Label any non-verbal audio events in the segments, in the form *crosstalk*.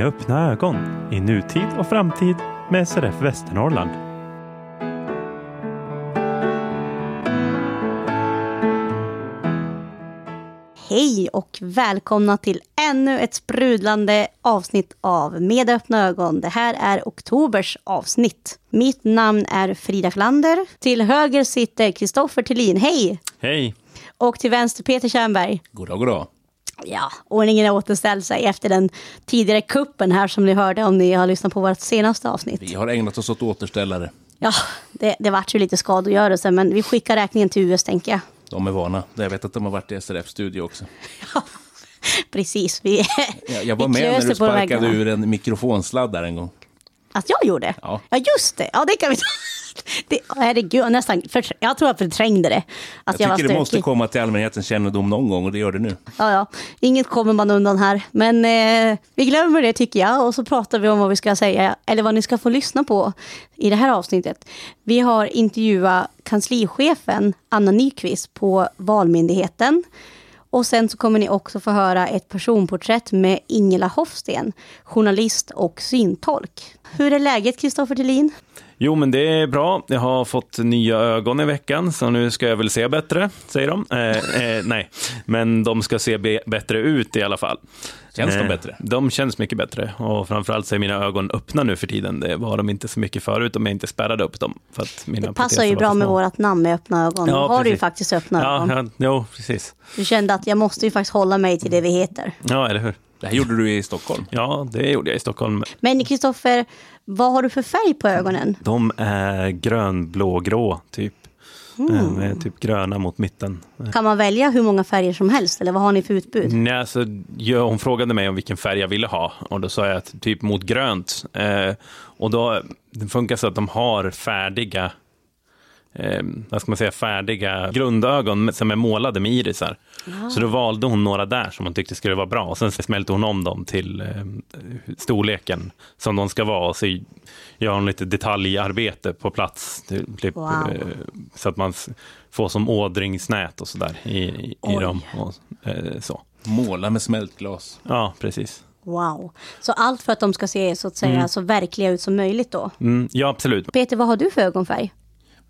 Med öppna ögon i nutid och framtid med SRF Västernorrland. Hej och välkomna till ännu ett sprudlande avsnitt av Med öppna ögon. Det här är oktobers avsnitt. Mitt namn är Frida Klander. Till höger sitter Kristoffer Tillin. Hej! Hej! Och till vänster Peter Tjernberg. Goddag, goddag. Ja, ordningen är återställd sig efter den tidigare kuppen här som ni hörde om ni har lyssnat på vårt senaste avsnitt. Vi har ägnat oss åt återställare. Ja, det, det vart ju lite skadegörelse men vi skickar räkningen till US tänker jag. De är vana. Jag vet att de har varit i SRF-studio också. *laughs* Ja, precis. Vi, Jag, jag var vi med när du sparkade ur en mikrofonsladd där en gång. Att jag gjorde? Ja. ja, just det. Ja, det kan vi ta. Det, herregud, jag nästan, för, jag tror jag förträngde det. Att Jag var tycker det måste komma till allmänhetens kännedom någon gång och det gör det nu. Ja, ja. Inget kommer man undan här. Men eh, vi glömmer det tycker jag. Och så pratar vi om vad vi ska säga, eller vad ni ska få lyssna på i det här avsnittet. Vi har intervjuat kanslichefen Anna Nyqvist på Valmyndigheten. Och sen så kommer ni också få höra ett personporträtt med Ingela Hofsten, journalist och syntolk. Hur är läget Kristoffer Thelin? Jo, men det är bra. Jag har fått nya ögon i veckan, så nu ska jag väl se bättre, säger de. Eh, eh, nej, men de ska se be- bättre ut i alla fall. Känns de Eh, bättre? De känns mycket bättre och framförallt så är mina ögon öppna nu för tiden. Det var de inte så mycket förut om jag inte spärrade upp dem. För att mina Det passar ju bra med vårt namn med öppna ögon. Ja, har du ju faktiskt öppna Ja, ögon. ja, jo, precis. Du kände att jag måste ju faktiskt hålla mig till det vi heter. Ja, eller hur? Det här gjorde du i Stockholm. Ja, det gjorde jag i Stockholm. Men Kristoffer, vad har du för färg på ögonen? De är grönblågrå, typ. Mm. Typ gröna mot mitten. Kan man välja hur många färger som helst eller vad har ni för utbud? Nej, alltså, hon frågade mig om vilken färg jag ville ha och då sa jag att typ mot grönt. Eh, och då det funkar så att de har färdiga eh, vad ska man säga, färdiga grundögon som är målade med irisar. Så då valde hon några där som hon tyckte skulle vara bra och sen smälte hon om dem till eh, storleken som de ska vara och så gör hon lite detaljarbete på plats. Typ, Wow. eh, så att man får som ådringsnät och sådär i, i, i dem. Och, eh, så. Måla med smältglas. Ja, precis. Wow. Så allt för att de ska se så att säga så verkliga ut som möjligt då. Mm, ja, absolut. Peter, vad har du för ögonfärg?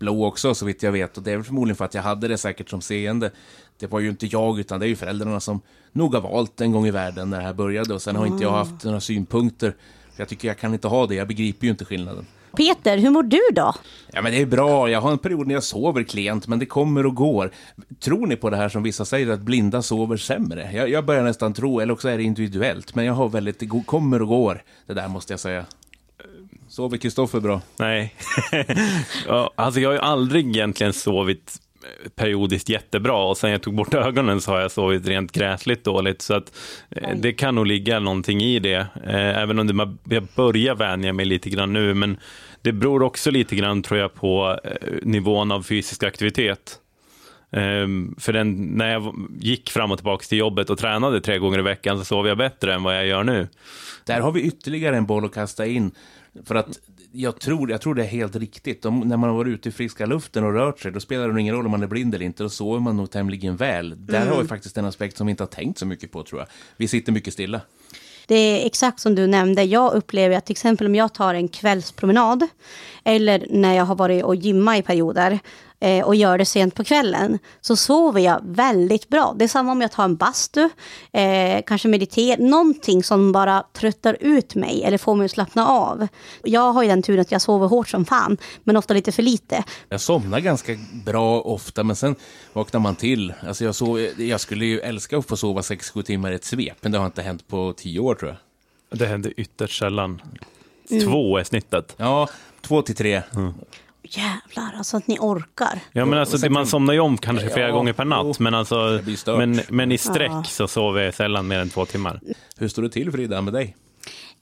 Blå också, så vitt jag vet. Och det är förmodligen för att jag hade det säkert som seende. Det var ju inte jag, utan det är ju föräldrarna som nog har valt en gång i världen när det här började. Och sen har inte jag haft några synpunkter. För jag tycker jag kan inte ha det, jag begriper ju inte skillnaden. Peter, hur mår du då? Ja, men det är bra. Jag har en period när jag sover klent, men det kommer och går. Tror ni på det här som vissa säger, att blinda sover sämre? Jag, jag börjar nästan tro, eller också är det individuellt, men jag har väldigt, det kommer och går. Det där måste jag säga. Sover Kristoffer bra? Nej. *laughs* ja, alltså jag har ju aldrig egentligen sovit eh, periodiskt jättebra och sen jag tog bort ögonen så har jag sovit rent gräsligt dåligt. Så att eh, det kan nog ligga någonting i det. Eh, även om det, jag börjar vänja mig lite grann nu. Men det beror också lite grann tror jag på eh, nivån av fysisk aktivitet. Ehm, för den, när jag gick fram och tillbaka till jobbet och tränade tre gånger i veckan så sov jag bättre än vad jag gör nu. Där har vi ytterligare en boll att kasta in. För att jag tror, jag tror det är helt riktigt. Om, när man har varit ute i friska luften och rört sig, då spelar det ingen roll om man är blind eller inte. Då sover man nog tämligen väl. Där har vi faktiskt en aspekt som vi inte har tänkt så mycket på, tror jag. Vi sitter mycket stilla. Det är exakt som du nämnde. Jag upplever att till exempel om jag tar en kvällspromenad eller när jag har varit och gymmat i perioder eh, och gör det sent på kvällen så sover jag väldigt bra. Det är samma om jag tar en bastu, eh, kanske mediterar, någonting som bara tröttar ut mig eller får mig att slappna av. Jag har ju den turen att jag sover hårt som fan, men ofta lite för lite. Jag somnar ganska bra ofta, men sen vaknar man till. Alltså jag, sov, jag skulle ju älska att få sova 6-7 timmar i ett svep, men det har inte hänt på 10 år, tror jag. Det händer ytterst sällan. Två är snittet. Ja, två till tre. Jävlar, alltså att ni orkar. Ja, men alltså, man somnar ju om kanske flera Ja, gånger per natt, men, alltså, men, men i sträck Ja. så sover jag sällan mer än två timmar. Hur står det till, Frida, med dig?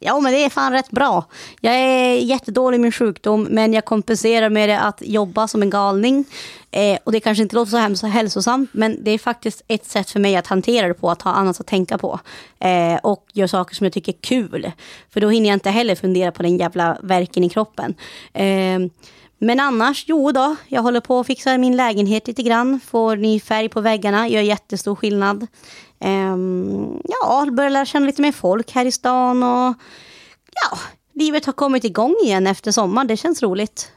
Ja, men det är fan rätt bra. Jag är jättedålig i min sjukdom, men jag kompenserar med det att jobba som en galning. Eh, och det kanske inte låter så hemskt hälsosamt, men det är faktiskt ett sätt för mig att hantera det på, att ha annat att tänka på. Eh, och göra saker som jag tycker är kul. För då hinner jag inte heller fundera på den jävla verken i kroppen. Eh, men annars, jo då, jag håller på att fixa min lägenhet lite grann. Får ny färg på väggarna, gör jättestor skillnad. Um, ja, börjar lära känna lite mer folk här i stan och ja, livet har kommit igång igen efter sommaren. Det känns roligt.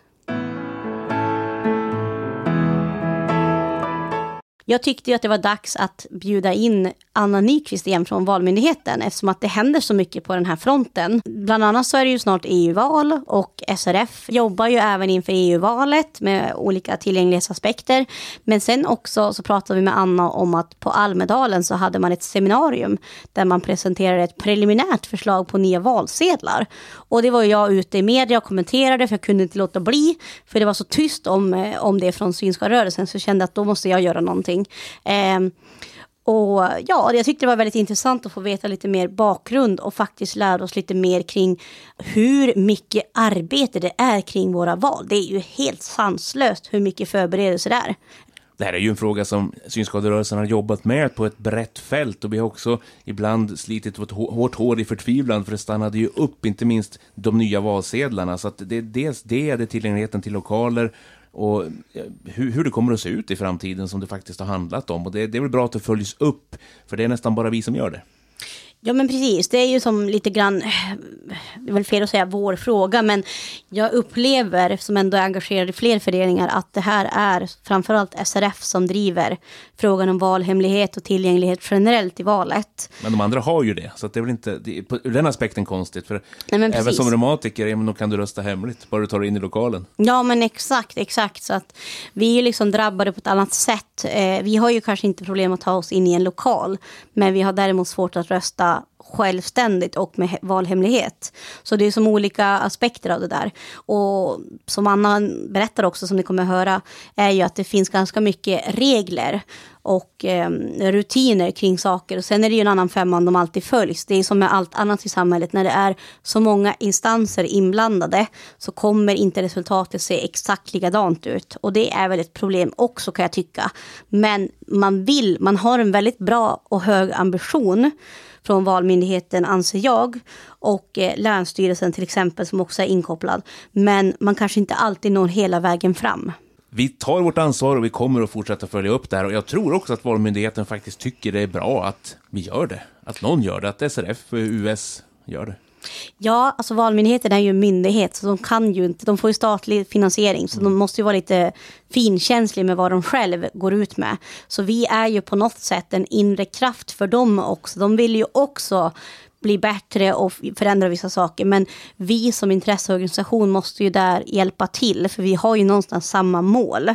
Jag tyckte ju att det var dags att bjuda in Anna Nyqvist igen från Valmyndigheten eftersom att det händer så mycket på den här fronten. Bland annat så är det ju snart EU-val och SRF jobbar ju även inför EU-valet med olika tillgänglighetsaspekter. Men sen också så pratade vi med Anna om att på Almedalen så hade man ett seminarium där man presenterade ett preliminärt förslag på nya valsedlar. Och det var jag ute i media och kommenterade för jag kunde inte låta bli. För det var så tyst om, eh, om det från synska rörelsen så jag kände att då måste jag göra någonting. Eh, och ja, jag tyckte det var väldigt intressant att få veta lite mer bakgrund och faktiskt lära oss lite mer kring hur mycket arbete det är kring våra val. Det är ju helt sanslöst hur mycket förberedelser det är. Det här är ju en fråga som synskaderörelsen har jobbat med på ett brett fält och vi har också ibland slitit vårt hårt hår i förtvivlan för det stannade ju upp, inte minst de nya valsedlarna. Så att det är dels det, det är tillgängligheten till lokaler och eh, hur, hur, det kommer att se ut i framtiden som det faktiskt har handlat om. Och det, det är väl bra att det följs upp, för det är nästan bara vi som gör det. Ja men precis, det är ju som lite grann, det är väl fel att säga vår fråga, men jag upplever, som ändå är engagerad i fler föreningar, att det här är framförallt SRF som driver frågan om valhemlighet och tillgänglighet generellt i valet. Men de andra har ju det, så det är väl inte, det är på den aspekten konstigt, för Nej, även som reumatiker, ja, men då kan du rösta hemligt, bara du tar dig in i lokalen. Ja men exakt, exakt, så att vi är liksom drabbade på ett annat sätt. Eh, vi har ju kanske inte problem att ta oss in i en lokal, men vi har däremot svårt att rösta självständigt och med valhemlighet. Så det är som olika aspekter av det där. Och som Anna berättar också, som ni kommer att höra, är ju att det finns ganska mycket regler och eh, rutiner kring saker. Och sen är det ju en annan femma om de alltid följs. Det är som med allt annat i samhället. När det är så många instanser inblandade så kommer inte resultatet se exakt likadant ut. Och det är väl ett problem också kan jag tycka. Men man vill, man har en väldigt bra och hög ambition från Valmyndigheten anser jag och eh, Länsstyrelsen till exempel som också är inkopplad. Men man kanske inte alltid når hela vägen fram. Vi tar vårt ansvar och vi kommer att fortsätta följa upp det här och jag tror också att Valmyndigheten faktiskt tycker det är bra att vi gör det. Att någon gör det, att SRF och US gör det. Ja, alltså Valmyndigheten är ju en myndighet så de kan ju inte, de får ju statlig finansiering så mm. de måste ju vara lite finkänsliga med vad de själv går ut med. Så vi är ju på något sätt en inre kraft för dem också. De vill ju också bli bättre och förändra vissa saker. Men vi som intresseorganisation måste ju där hjälpa till för vi har ju någonstans samma mål.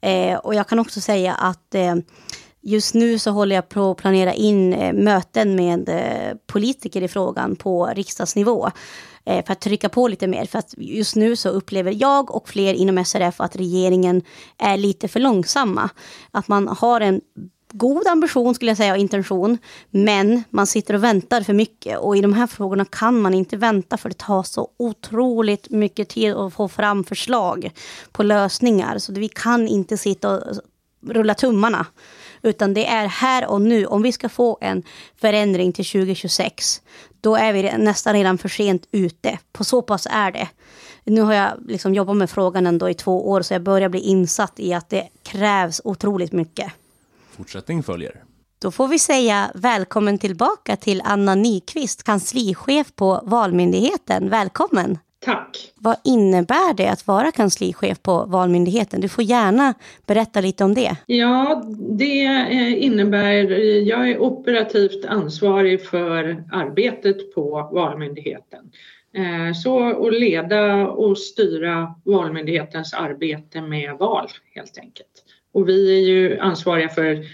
Eh, och jag kan också säga att eh, Just nu så håller jag på att planera in eh, möten med eh, politiker i frågan på riksdagsnivå eh, för att trycka på lite mer. För att just nu så upplever jag och fler inom SRF att regeringen är lite för långsamma. Att man har en god ambition skulle jag säga och intention. Men man sitter och väntar för mycket och i de här frågorna kan man inte vänta för det tar så otroligt mycket tid att få fram förslag på lösningar. Så vi kan inte sitta och rulla tummarna. Utan det är här och nu. Om vi ska få en förändring till 2026, då är vi nästan redan för sent ute. På så pass är det. Nu har jag liksom jobbat med frågan ändå i två år, så jag börjar bli insatt i att det krävs otroligt mycket. Fortsättning följer. Då får vi säga välkommen tillbaka till Anna Nyqvist, kanslichef på Valmyndigheten. Välkommen! Tack. Vad innebär det att vara kanslichef på Valmyndigheten? Du får gärna berätta lite om det. Ja, det eh, innebär, jag är operativt ansvarig för arbetet på Valmyndigheten. Eh, så att leda och styra Valmyndighetens arbete med val helt enkelt. Och vi är ju ansvariga för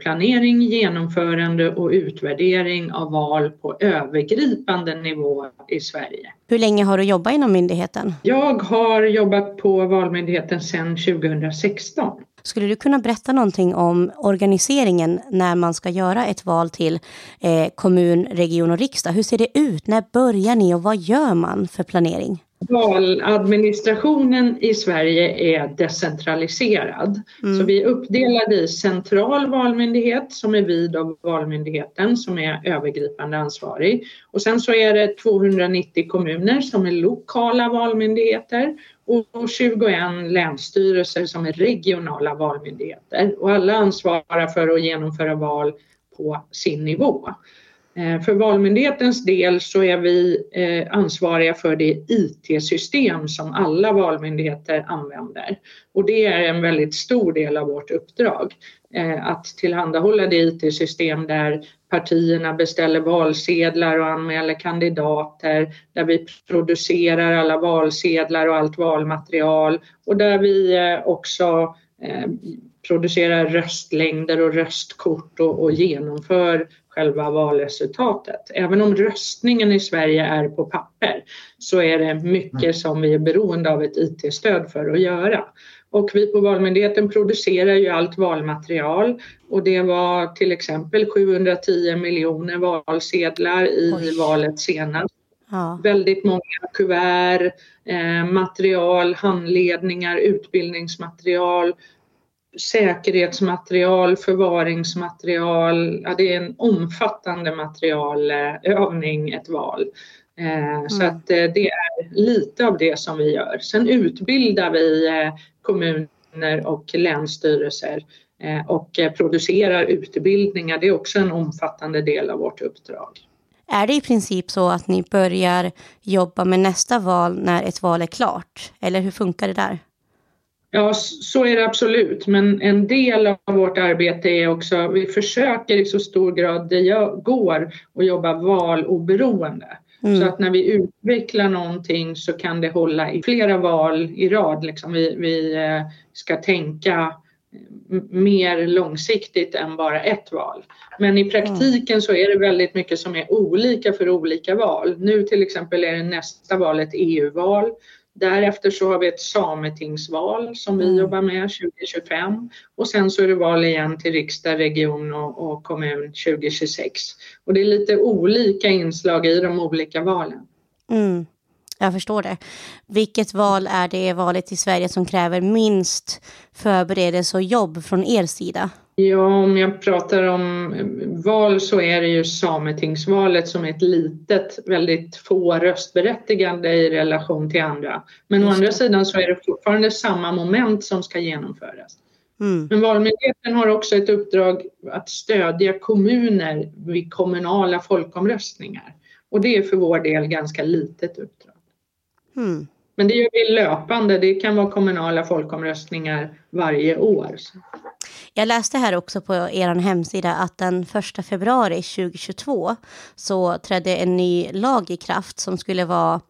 planering, genomförande och utvärdering av val på övergripande nivå i Sverige. Hur länge har du jobbat inom myndigheten? Jag har jobbat på Valmyndigheten sedan 2016. Skulle du kunna berätta någonting om organiseringen när man ska göra ett val till eh, kommun, region och riksdag? Hur ser det ut? När börjar ni och vad gör man för planering? Valadministrationen i Sverige är decentraliserad. Mm. Så vi är uppdelade i central valmyndighet som är vid av Valmyndigheten som är övergripande ansvarig. Och sen så är det 290 kommuner som är lokala valmyndigheter och 21 länsstyrelser som är regionala valmyndigheter. Och alla ansvarar för att genomföra val på sin nivå. Eh, för Valmyndighetens del så är vi eh, ansvariga för det IT-system som alla valmyndigheter använder. Och det är en väldigt stor del av vårt uppdrag. Eh, att tillhandahålla det IT-system där partierna beställer valsedlar och anmäler kandidater, där vi producerar alla valsedlar och allt valmaterial och där vi också producerar röstlängder och röstkort och, och genomför själva valresultatet. Även om röstningen i Sverige är på papper så är det mycket som vi är beroende av ett IT-stöd för att göra. Och vi på Valmyndigheten producerar ju allt valmaterial och det var till exempel 710 miljoner valsedlar i Oj. valet senast. Ja. Väldigt många kuvert, eh, material, handledningar, utbildningsmaterial säkerhetsmaterial, förvaringsmaterial. Ja, det är en omfattande materialövning, ett val. Mm. Så att eh, det är lite av det som vi gör. Sen utbildar vi eh, kommuner och länsstyrelser och producerar utbildningar. Det är också en omfattande del av vårt uppdrag. Är det i princip så att ni börjar jobba med nästa val när ett val är klart? Eller hur funkar det där? Ja, så är det absolut. Men en del av vårt arbete är också, vi försöker i så stor grad det går att jobba valoberoende. Mm. Så att när vi utvecklar någonting så kan det hålla i flera val i rad. Liksom vi, vi eh, ska tänka mer långsiktigt än bara ett val. Men i praktiken så är det väldigt mycket som är olika för olika val. Nu till exempel är det nästa val ett EU-val Därefter så har vi ett sametingsval som vi mm. jobbar med 2025 och sen så är det val igen till riksdag, region och, och, kommun 2026. Och det är lite olika inslag i de olika valen. Mm. Jag förstår det. Vilket val är det valet i Sverige som kräver minst förberedelse och jobb från er sida? Ja, om jag pratar om val så är det ju Sametingsvalet som är ett litet, väldigt få röstberättigande i relation till andra. Men å andra sidan så är det fortfarande samma moment som ska genomföras. Mm. Men Valmyndigheten har också ett uppdrag att stödja kommuner vid kommunala folkomröstningar. Och det är för vår del ganska litet uppdrag. Mm. Men det gör vi löpande. Det kan vara kommunala folkomröstningar varje år. Jag läste här också på er hemsida att den 1 februari 2022 så trädde en ny lag i kraft som skulle vara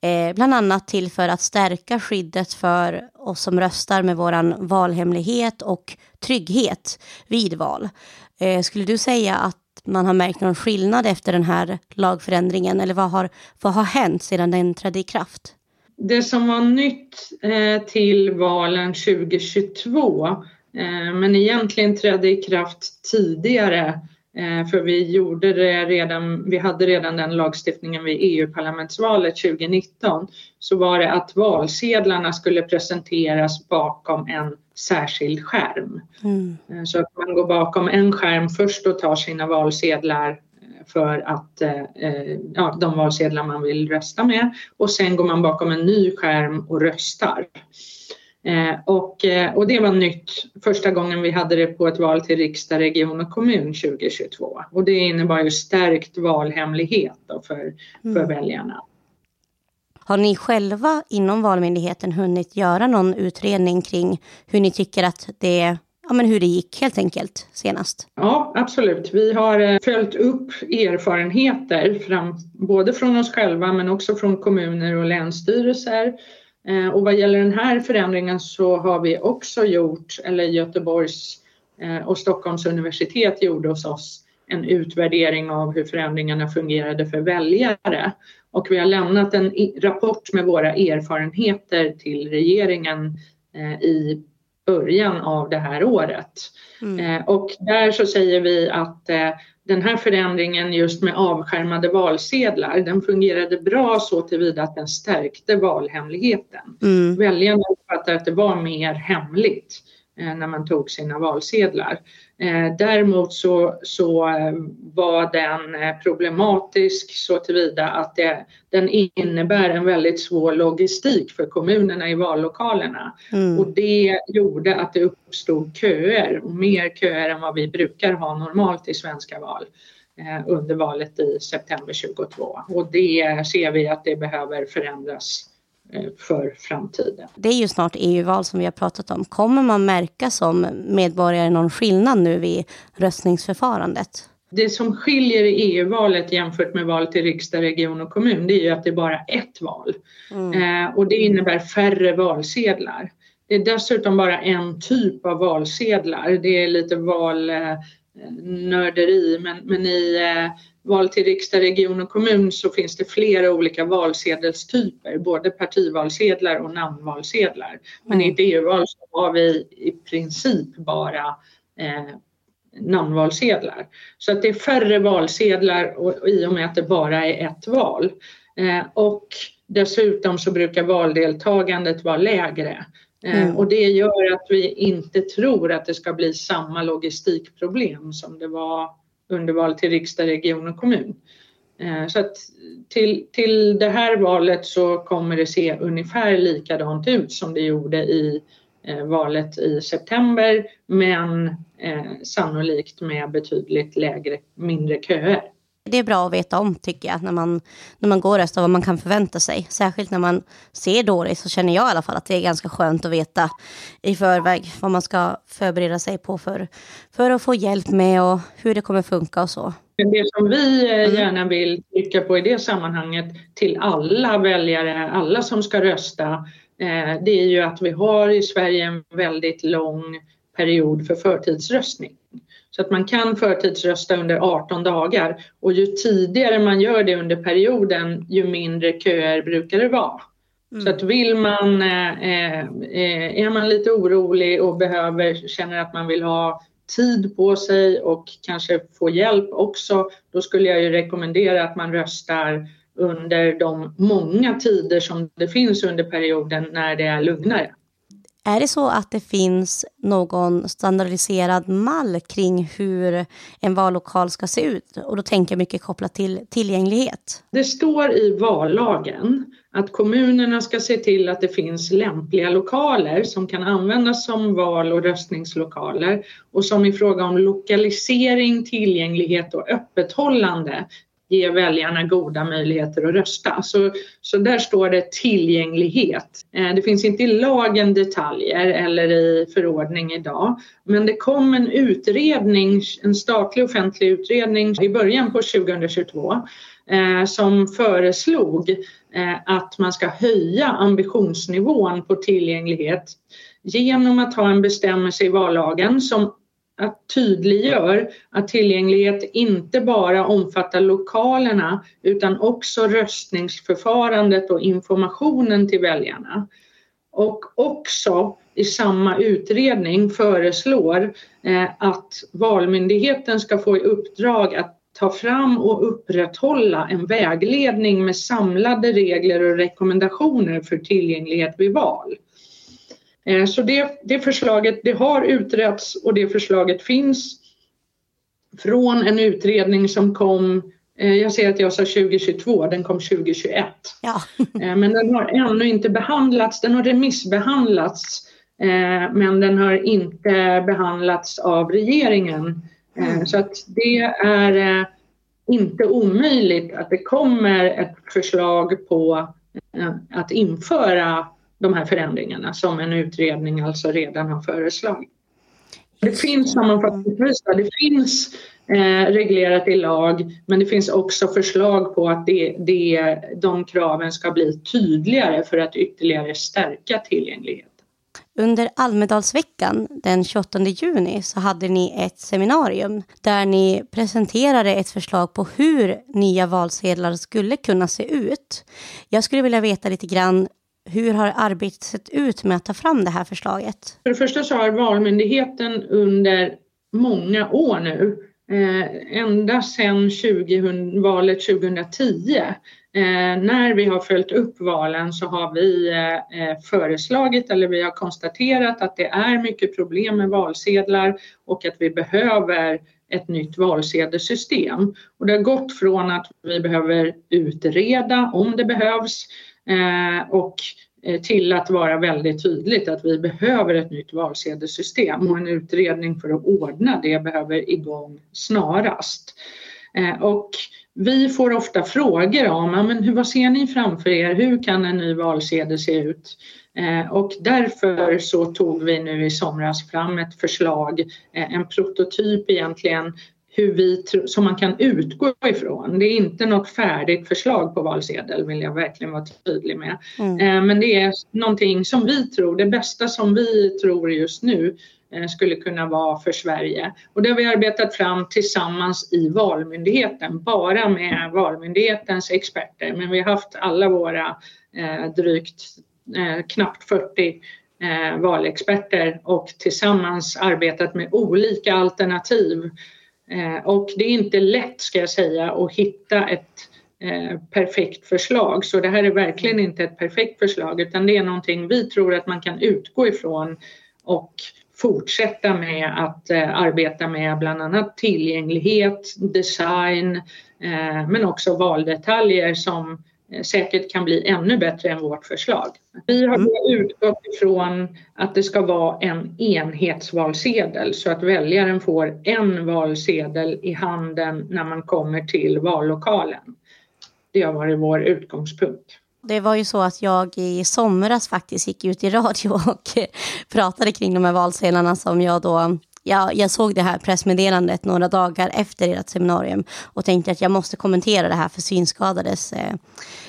eh, bland annat till för att stärka skyddet för oss som röstar med vår valhemlighet och trygghet vid val. Eh, skulle du säga att man har märkt någon skillnad efter den här lagförändringen eller vad har, vad har hänt sedan den trädde i kraft? Det som var nytt eh, till valen 2022 men egentligen trädde i kraft tidigare eh, för vi gjorde det redan, vi hade redan den lagstiftningen vid EU-parlamentsvalet 2019 så var det att valsedlarna skulle presenteras bakom en särskild skärm. Mm. Så att man går bakom en skärm först och tar sina valsedlar för att, eh, eh, ja, de valsedlar man vill rösta med och sen går man bakom en ny skärm och röstar. Eh, och, eh, och det var nytt första gången vi hade det på ett val till riksdag, region och kommun 2022 och det innebar ju stärkt valhemlighet för, för mm. väljarna. Har ni själva inom Valmyndigheten hunnit göra någon utredning kring hur ni tycker att det ja, men hur det gick helt enkelt senast? Ja, absolut. Vi har eh, följt upp erfarenheter fram, både från oss själva men också från kommuner och länsstyrelser. Eh, och vad gäller den här förändringen så har vi också gjort, eller Göteborgs eh, och Stockholms universitet gjorde hos oss en utvärdering av hur förändringarna fungerade för väljare. Och vi har lämnat en rapport med våra erfarenheter till regeringen i början av det här året. Mm. Eh, och där så säger vi att eh, den här förändringen just med avskärmade valsedlar, den fungerade bra så tillvida att den stärkte valhemligheten. Mm. Väljarna uppfattade att det var mer hemligt när man tog sina valsedlar. Eh, däremot så, så eh, var den eh, problematisk så tillvida att det, den innebär en väldigt svår logistik för kommunerna i vallokalerna. Mm. Och det gjorde att det uppstod köer, mer köer än vad vi brukar ha normalt i svenska val under valet i september 22. Och det ser vi att det behöver förändras Eh, för framtiden. Det är ju snart EU-val som vi har pratat om. Kommer man märka som medborgare någon skillnad nu vid röstningsförfarandet? Det som skiljer i EU-valet jämfört med val till riksdag, region och kommun det är ju att det är bara ett val. Mm. Eh, och det innebär färre valsedlar. Det är dessutom bara en typ av valsedlar. Det är lite valnörderi men, men i eh, val till riksdag, region och kommun så finns det flera olika valsedelstyper, både partivalsedlar och namnvalsedlar. Men mm. i ett EU-val så har vi i princip bara eh, namnvalsedlar. Så att det är färre valsedlar och, och i och med att det bara är ett val. Eh, och dessutom så brukar valdeltagandet vara lägre. Eh, mm. Och det gör att vi inte tror att det ska bli samma logistikproblem som det var under val till riksdag, region och kommun. Eh, så att till, till det här valet så kommer det se ungefär likadant ut som det gjorde i eh, valet i september men eh, sannolikt med betydligt lägre, mindre köer. Det är bra att veta om tycker jag när man, när man går röstar vad man kan förvänta sig. Särskilt när man ser dåligt så känner jag i alla fall att det är ganska skönt att veta i förväg vad man ska förbereda sig på för, för att få hjälp med och hur det kommer funka och så. Det som vi eh, mm. gärna vill trycka på i det sammanhanget till alla väljare, alla som ska rösta, eh, det är ju att vi har i Sverige en väldigt lång period för förtidsröstning. Så att man kan förtidsrösta under 18 dagar och ju tidigare man gör det under perioden ju mindre köer brukar det vara. Mm. Så att vill man, eh, eh, är man lite orolig och behöver, känner att man vill ha tid på sig och kanske få hjälp också, då skulle jag ju rekommendera att man röstar under de många tider som det finns under perioden när det är lugnare. Är det så att det finns någon standardiserad mall kring hur en vallokal ska se ut? Och då tänker jag mycket kopplat till tillgänglighet. Det står i vallagen att kommunerna ska se till att det finns lämpliga lokaler som kan användas som val och röstningslokaler och som i fråga om lokalisering, tillgänglighet och öppethållande ge väljarna goda möjligheter att rösta. Så, så där står det tillgänglighet. Eh, det finns inte i lagen detaljer eller i förordning idag. Men det kom en utredning, en statlig offentlig utredning i början på 2022 eh, som föreslog eh, att man ska höja ambitionsnivån på tillgänglighet genom att ha en bestämmelse i vallagen som att tydliggör att tillgänglighet inte bara omfattar lokalerna utan också röstningsförfarandet och informationen till väljarna. Och också i samma utredning föreslår eh, att Valmyndigheten ska få i uppdrag att ta fram och upprätthålla en vägledning med samlade regler och rekommendationer för tillgänglighet vid val. Eh, så det, det förslaget det har utretts och det förslaget finns från en utredning som kom eh, jag ser att jag sa 2022, den kom 2021. Ja. *laughs* Eh, men den har ännu inte behandlats, den har remissbehandlats men den har inte behandlats av regeringen. Mm. Så att det är inte omöjligt att det kommer ett förslag på att införa de här förändringarna som en utredning alltså redan har föreslagit. Det finns sammanfattningsvis, det finns eh, reglerat i lag men det finns också förslag på att det, det, de kraven ska bli tydligare för att ytterligare stärka tillgängligheten. Under Almedalsveckan den 28 juni så hade ni ett seminarium där ni presenterade ett förslag på hur nya valsedlar skulle kunna se ut. Jag skulle vilja veta lite grann hur har arbetet sett ut med att ta fram det här förslaget? För det första så har Valmyndigheten under många år nu eh, ända sedan 20, valet 2010 eh, när vi har följt upp valen så har vi eh, eh, föreslagit eller vi har konstaterat att det är mycket problem med valsedlar och att vi behöver ett nytt valsedelssystem. Och det har gått från att vi behöver utreda om det behövs Eh, och eh, till att vara väldigt tydligt att vi behöver ett nytt valsedelssystem och en utredning för att ordna det behöver igång snarast. Eh, och vi får ofta frågor om men vad ser ni framför er, hur kan en ny valsedel se ut? Eh, och därför så tog vi nu i somras fram ett förslag, eh, en prototyp egentligen hur vi, som man kan utgå ifrån. Det är inte något färdigt förslag på valsedel vill jag verkligen vara tydlig med. Mm. Eh, men det är någonting som vi tror, det bästa som vi tror just nu eh, skulle kunna vara för Sverige. Och det har vi arbetat fram tillsammans i Valmyndigheten, bara med Valmyndighetens experter. Men vi har haft alla våra eh, drygt knappt 40 valexperter och tillsammans arbetat med olika alternativ Eh, och det är inte lätt ska jag säga att hitta ett eh, perfekt förslag. Så det här är verkligen inte ett perfekt förslag utan det är någonting vi tror att man kan utgå ifrån och fortsätta med att eh, arbeta med bland annat tillgänglighet, design men också valdetaljer som Eh, säkert kan bli ännu bättre än vårt förslag. Vi har mm. utgått ifrån att det ska vara en enhetsvalsedel så att väljaren får en valsedel i handen när man kommer till vallokalen. Det har varit vår utgångspunkt. Det var ju så att jag i somras faktiskt gick ut i radio och *laughs* pratade kring de här valsedlarna som jag då jag, jag såg det här pressmeddelandet några dagar efter ert seminarium och tänkte att jag måste kommentera det här för synskadades eh,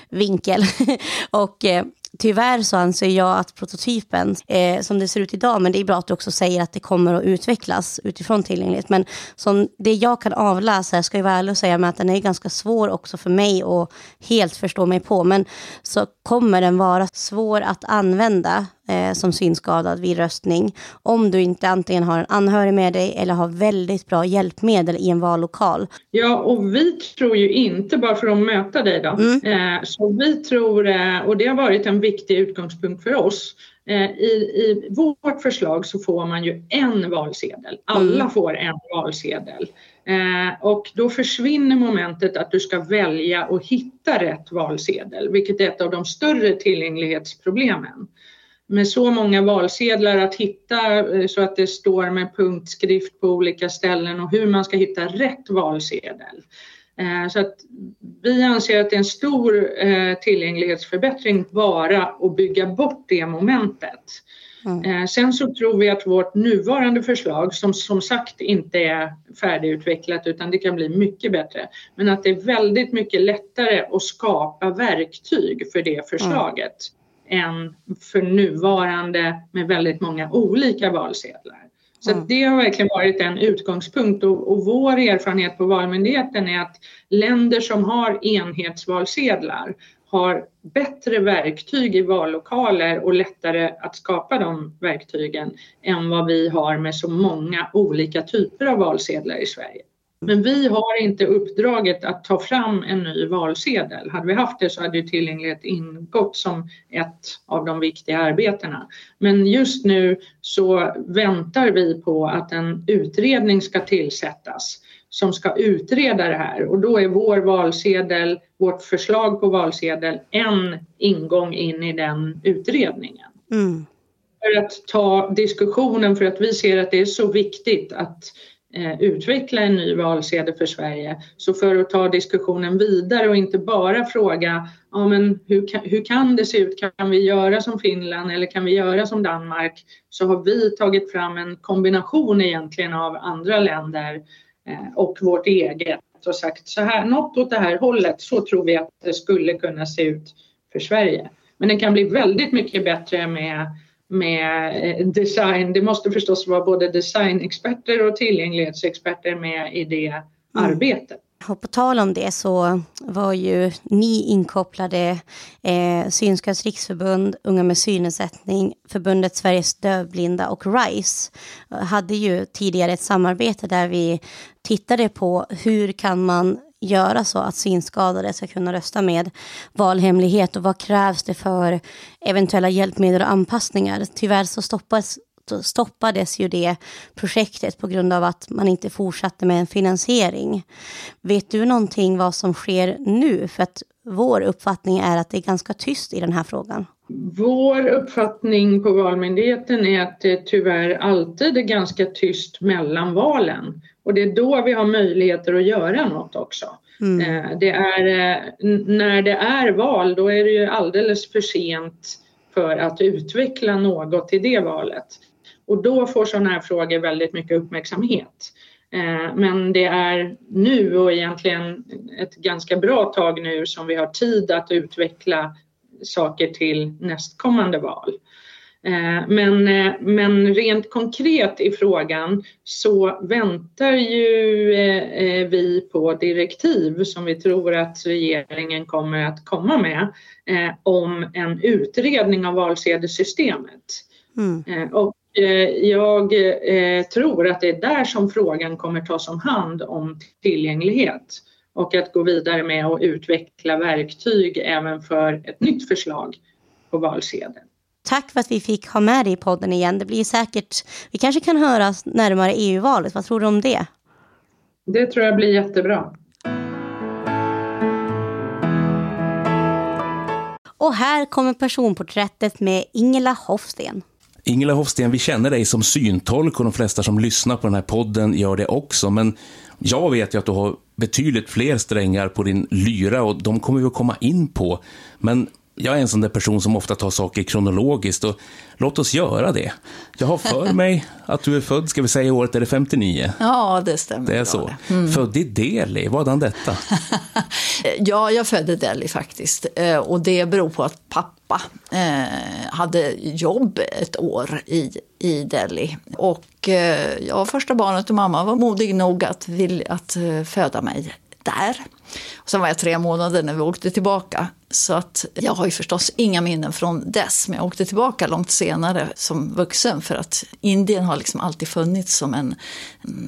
vinkel. *laughs* och eh, tyvärr så anser jag att prototypen, eh, som det ser ut idag, men det är bra att du också säger att det kommer att utvecklas utifrån tillgänglighet. Men som det jag kan avläsa, jag ska ju vara ärlig och säga med att den är ganska svår också för mig att helt förstå mig på. Men så kommer den vara svår att använda eh, som synskadad vid röstning om du inte antingen har en anhörig med dig eller har väldigt bra hjälpmedel i en vallokal. Ja, och vi tror ju inte, bara för att möta dig då, mm. eh, så vi tror, eh, och det har varit en viktig utgångspunkt för oss, eh, i, I vårt förslag så får man ju en valsedel. Alla mm. får en valsedel. Eh, och då försvinner momentet att du ska välja och hitta rätt valsedel, vilket är ett av de större tillgänglighetsproblemen med så många valsedlar att hitta eh, så att det står med punktskrift på olika ställen och hur man ska hitta rätt valsedel. Eh, så att vi anser att det är en stor eh, tillgänglighetsförbättring bara att bygga bort det momentet. Mm. Sen så tror vi att vårt nuvarande förslag, som som sagt inte är färdigutvecklat utan det kan bli mycket bättre, men att det är väldigt mycket lättare att skapa verktyg för det förslaget. Mm än för nuvarande med väldigt många olika valsedlar. Så mm. det har verkligen varit en utgångspunkt och, och, vår erfarenhet på Valmyndigheten är att länder som har enhetsvalsedlar har bättre verktyg i vallokaler och lättare att skapa de verktygen än vad vi har med så många olika typer av valsedlar i Sverige. Men vi har inte uppdraget att ta fram en ny valsedel. Hade vi haft det så hade tillgänglighet ingått som ett av de viktiga arbetena. Men just nu så väntar vi på att en utredning ska tillsättas som ska utreda det här och då är vår valsedel, vårt förslag på valsedel en ingång in i den utredningen. Mm. För att ta diskussionen för att vi ser att det är så viktigt att Eh, utveckla en ny valsedel för Sverige. Så för att ta diskussionen vidare och inte bara fråga ja, men hur, kan, hur kan det se ut, kan vi göra som Finland eller kan vi göra som Danmark? Så har vi tagit fram en kombination egentligen av andra länder eh, och vårt eget och sagt så här, något åt det här hållet, så tror vi att det skulle kunna se ut för Sverige. Men det kan bli väldigt mycket bättre med med eh, design. Det måste förstås vara både designexperter och tillgänglighetsexperter med i det mm. arbetet. Och på tal om det så var ju ni inkopplade, eh, Synskadades riksförbund, Unga med synnedsättning, förbundet Sveriges dövblinda och RISE hade ju tidigare ett samarbete där vi tittade på hur kan man göra så att synskadade ska kunna rösta med valhemlighet och vad krävs det för eventuella hjälpmedel och anpassningar. Tyvärr så stoppas stoppades ju det projektet på grund av att man inte fortsatte med en finansiering. Vet du någonting vad som sker nu? För att vår uppfattning är att det är ganska tyst i den här frågan. Vår uppfattning på Valmyndigheten är att det tyvärr alltid är ganska tyst mellan valen. Och det är då vi har möjligheter att göra något också. Mm. Eh, det är, eh, när det är val, då är det ju alldeles för sent för att utveckla något i det valet. Och då får sådana här frågor väldigt mycket uppmärksamhet. Eh, men det är nu och egentligen ett ganska bra tag nu som vi har tid att utveckla saker till nästkommande val. Eh, men, eh, men rent konkret i frågan så väntar ju vi på direktiv som vi tror att regeringen kommer att komma med om en utredning av valsedelssystemet. Mm. Och Eh, jag eh, tror att det är där som frågan kommer tas om hand om tillgänglighet och att gå vidare med att utveckla verktyg även för ett nytt förslag på valsedeln. Tack för att vi fick ha med dig i podden igen. Det blir säkert, vi kanske kan höras närmare EU-valet. Vad tror du om det? Det tror jag blir jättebra. Och här kommer personporträttet med Ingela Hofsten. Ingela Hofsten, vi känner dig som syntolk och de flesta som lyssnar på den här podden gör det också. Men jag vet ju att du har betydligt fler strängar på din lyra och de kommer vi att komma in på. Men jag är en sån där person som ofta tar saker kronologiskt och låt oss göra det. Jag har för *laughs* mig att du är född, ska vi säga året, är det 59? Ja, det stämmer. Det är så. Mm. Född i Delhi, vadan detta? *laughs* ja, jag födde i Delhi faktiskt. Eh, och det beror på att pappa eh, hade jobb ett år i, i Delhi. Och eh, jag var första barnet och mamma var modig nog att, vill, att föda mig där. Och sen var jag tre månader när vi åkte tillbaka. Så att jag har ju förstås inga minnen från dess, men jag åkte tillbaka långt senare som vuxen för att Indien har liksom alltid funnits som en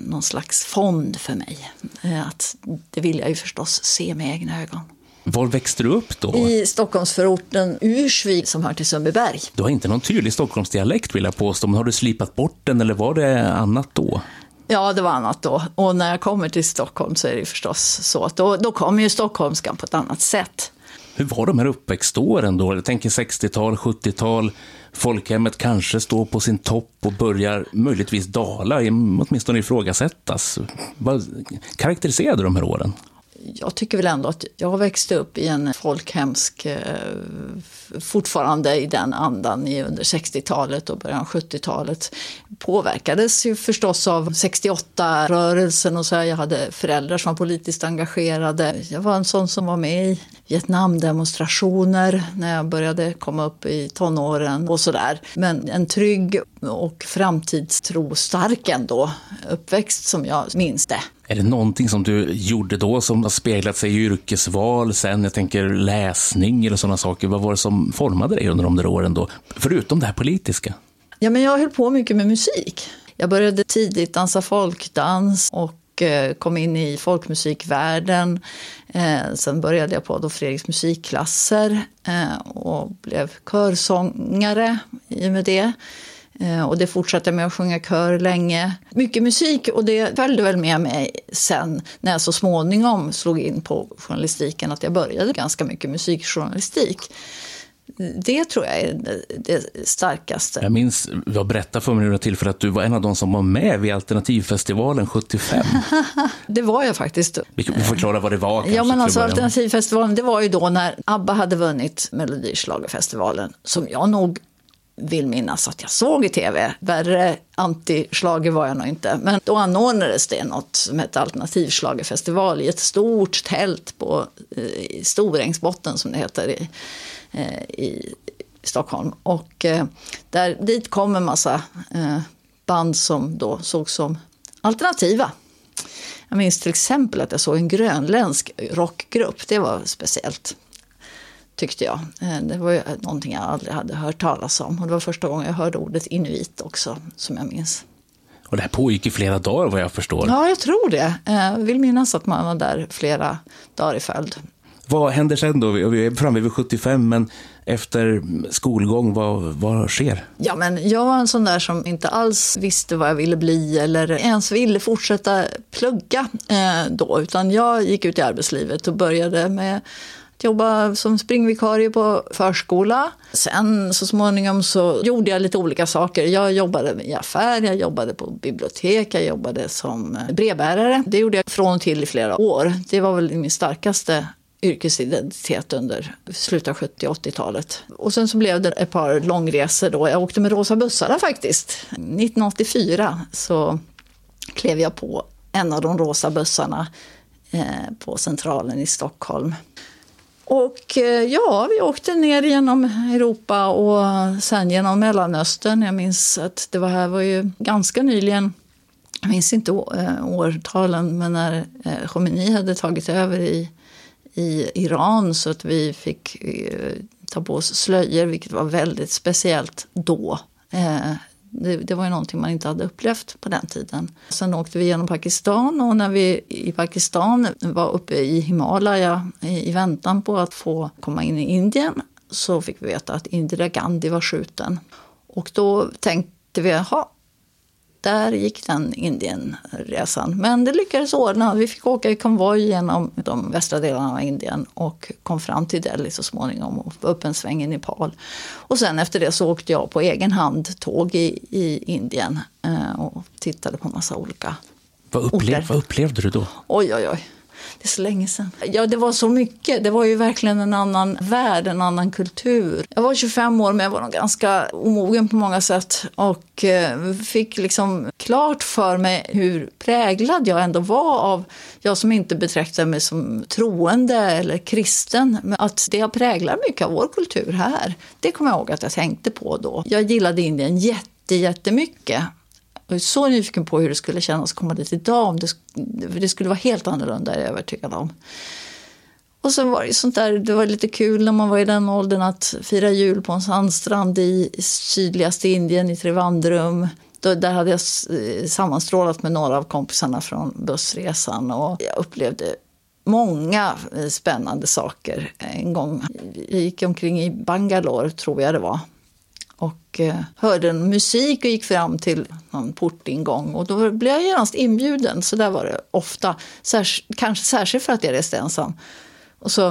någon slags fond för mig. Eh, att det vill jag ju förstås se med egna ögon. Var växte du upp då? I Stockholmsförorten Ursvik som hör till Sundbyberg. Du har inte någon tydlig Stockholmsdialekt vill jag påstå, men har du slipat bort den eller var det annat då? Ja, det var annat då. Och när jag kommer till Stockholm så är det förstås så att då, då kommer ju stockholmskan på ett annat sätt. Hur var de här uppväxtåren då? Jag tänker 60-tal, 70-tal. Folkhemmet kanske står på sin topp och börjar möjligtvis dala, åtminstone ifrågasättas. Vad karaktäriserade de här åren? Jag tycker väl ändå att jag växte upp i en folkhemsk, eh, fortfarande i den andan under 60-talet och början av 70-talet. Påverkades ju förstås av 68-rörelsen och så. Jag hade föräldrar som var politiskt engagerade. Jag var en sån som var med i Vietnamdemonstrationer när jag började komma upp i tonåren och sådär. Men en trygg och framtidstro stark ändå uppväxt som jag minns det. Är det någonting som du gjorde då som har speglat sig i yrkesval sen? Jag tänker läsning eller sådana saker. Vad var det som formade dig under de där åren då? Förutom det här politiska. Ja, men jag höll på mycket med musik. Jag började tidigt dansa folkdans och eh, kom in i folkmusikvärlden. Eh, sen började jag på Adolf Fredriks musikklasser eh, och blev körsångare i och med det. Eh, och det fortsatte med att sjunga kör länge. Mycket musik och det följde väl med mig sen när jag så småningom slog in på journalistiken att jag började ganska mycket musikjournalistik. Det tror jag är det starkaste. Jag minns, jag berättade för mig några tillfällen att du var en av de som var med vid Alternativfestivalen 75. *laughs* det var jag faktiskt. Vi förklara vad det var. Ja, men alltså Alternativfestivalen, det var ju då när ABBA hade vunnit Melodislagerfestivalen, som jag nog vill minnas att jag såg i tv. Värre antislager var jag nog inte. Men då anordnades det något som hette Alternativslagerfestival i ett stort tält på eh, Storängsbotten som det heter i, eh, i Stockholm. Och eh, där, dit kom en massa eh, band som då sågs som alternativa. Jag minns till exempel att jag såg en grönländsk rockgrupp. Det var speciellt, tyckte jag. Eh, det var ju någonting jag aldrig hade hört talas om. Och det var första gången jag hörde ordet inuit också, som jag minns. Och det här pågick i flera dagar vad jag förstår. Ja, jag tror det. Eh, jag vill minnas att man var där flera dagar i följd. Vad händer sen då? Vi är framme vid 75, men efter skolgång, vad, vad sker? Ja, men jag var en sån där som inte alls visste vad jag ville bli eller ens ville fortsätta plugga eh, då, utan jag gick ut i arbetslivet och började med jobbade jobba som springvikarie på förskola. Sen så småningom så gjorde jag lite olika saker. Jag jobbade i affär, jag jobbade på bibliotek, jag jobbade som brevbärare. Det gjorde jag från och till i flera år. Det var väl min starkaste yrkesidentitet under slutet av 70 80-talet. Och sen så blev det ett par långresor då. Jag åkte med rosa bussarna faktiskt. 1984 så klev jag på en av de rosa bussarna eh, på Centralen i Stockholm. Och eh, ja, vi åkte ner genom Europa och sen genom Mellanöstern. Jag minns att det var här var ju ganska nyligen, jag minns inte eh, årtalen, men när eh, Khomeini hade tagit över i i Iran så att vi fick ta på oss slöjor, vilket var väldigt speciellt då. Det, det, var ju någonting man inte hade upplevt på den tiden. Sen åkte vi genom Pakistan och när vi i Pakistan var uppe i Himalaya i, i väntan på att få komma in i Indien så fick vi veta att Indira Gandhi var skjuten. Och då tänkte vi, jaha, där gick den Indienresan. Men det lyckades ordna. Vi fick åka i konvoj genom de västra delarna av Indien och kom fram till Delhi så småningom och var upp en sväng i Nepal. Och sen efter det så åkte jag på egen hand tåg i, i Indien eh, och tittade på massa olika vad, upplev, vad upplevde du då? Oj, oj, oj. Det är så länge sedan. Ja, det var så mycket. Det var ju verkligen en annan värld, en annan kultur. Jag var 25 år, men jag var nog ganska omogen på många sätt. Och eh, fick liksom klart för mig hur präglad jag ändå var av, jag som inte betraktar mig som troende eller kristen, men att det präglar mycket av vår kultur här. Det kommer jag ihåg att jag tänkte på då. Jag gillade Indien jätte, jättemycket. Jag är så nyfiken på hur det skulle kännas att komma dit idag. Om det, det skulle vara helt annorlunda, är jag övertygad om. Och sen var det sånt där, det var lite kul när man var i den åldern att fira jul på en sandstrand i sydligaste Indien, i Trivandrum. Då, där hade jag eh, sammanstrålat med några av kompisarna från bussresan och jag upplevde många eh, spännande saker. En gång jag gick omkring i Bangalore, tror jag det var, och eh, hörde en musik och gick fram till någon portingång. Och då blev jag genast inbjuden, så där var det ofta. Särs kanske särskilt för att jag reste ensam. Och så,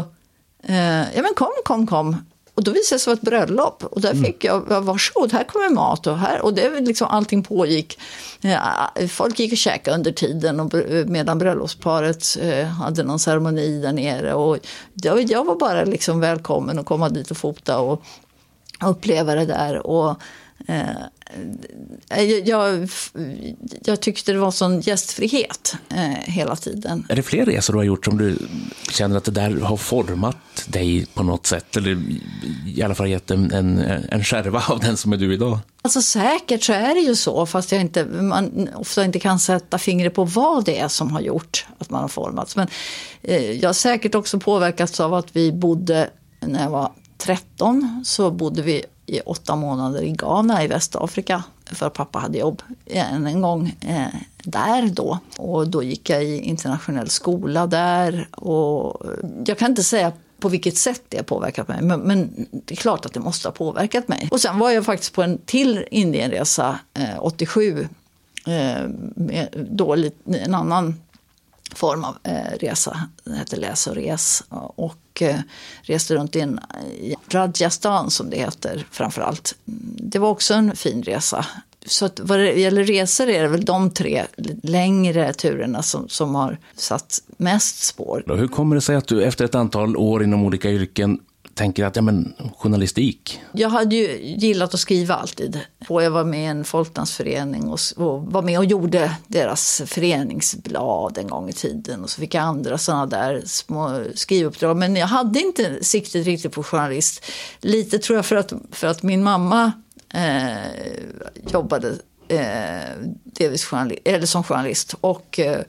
eh, ja men kom, kom, kom. Och då visade det sig vara ett bröllop. Och där mm. fick jag, varsågod, här kommer mat. Och, här, och det liksom, allting pågick. Folk gick och käkade under tiden och medan bröllopsparet eh, hade någon ceremoni där nere. Och jag, jag var bara liksom välkommen att komma dit och fota. Och uppleva det där. Och, eh, jag, jag tyckte det var sån gästfrihet eh, hela tiden. Är det fler resor du har gjort som du känner att det där har format dig på något sätt? Eller i alla fall gett en, en, en skärva av den som är du idag? Alltså säkert så är det ju så, fast jag inte, man ofta inte kan sätta fingret på vad det är som har gjort att man har formats. Men eh, jag har säkert också påverkats av att vi bodde, när jag var 13 så bodde vi i åtta månader i Ghana i Västafrika. För pappa hade jobb eh, än en gång eh, där då. Och då gick jag i internationell skola där. Och eh, jag kan inte säga på vilket sätt det har påverkat mig. Men, men, det är klart att det måste ha påverkat mig. Och sen var jag faktiskt på en till Indienresa eh, 87. Eh, med då en annan form av eh, resa. Den hette Läs och res. Och eh, reste runt in i Rajasthan som det heter framför allt. Det var också en fin resa. Så att vad det gäller resor är det väl de tre längre turerna som, som har satt mest spår. Hur kommer det sig att du efter ett antal år inom olika yrken tänker att ja, men, journalistik? Jag hade ju gillat att skriva alltid. Och jag var med i en folkdansförening och, och var med och gjorde deras föreningsblad en gång i tiden. Och så fick jag andra sådana där små skrivuppdrag. Men jag hade inte siktet riktigt på journalist. Lite tror jag för att, för att min mamma eh, jobbade eh, delvis journalist, eller som journalist. Och eh,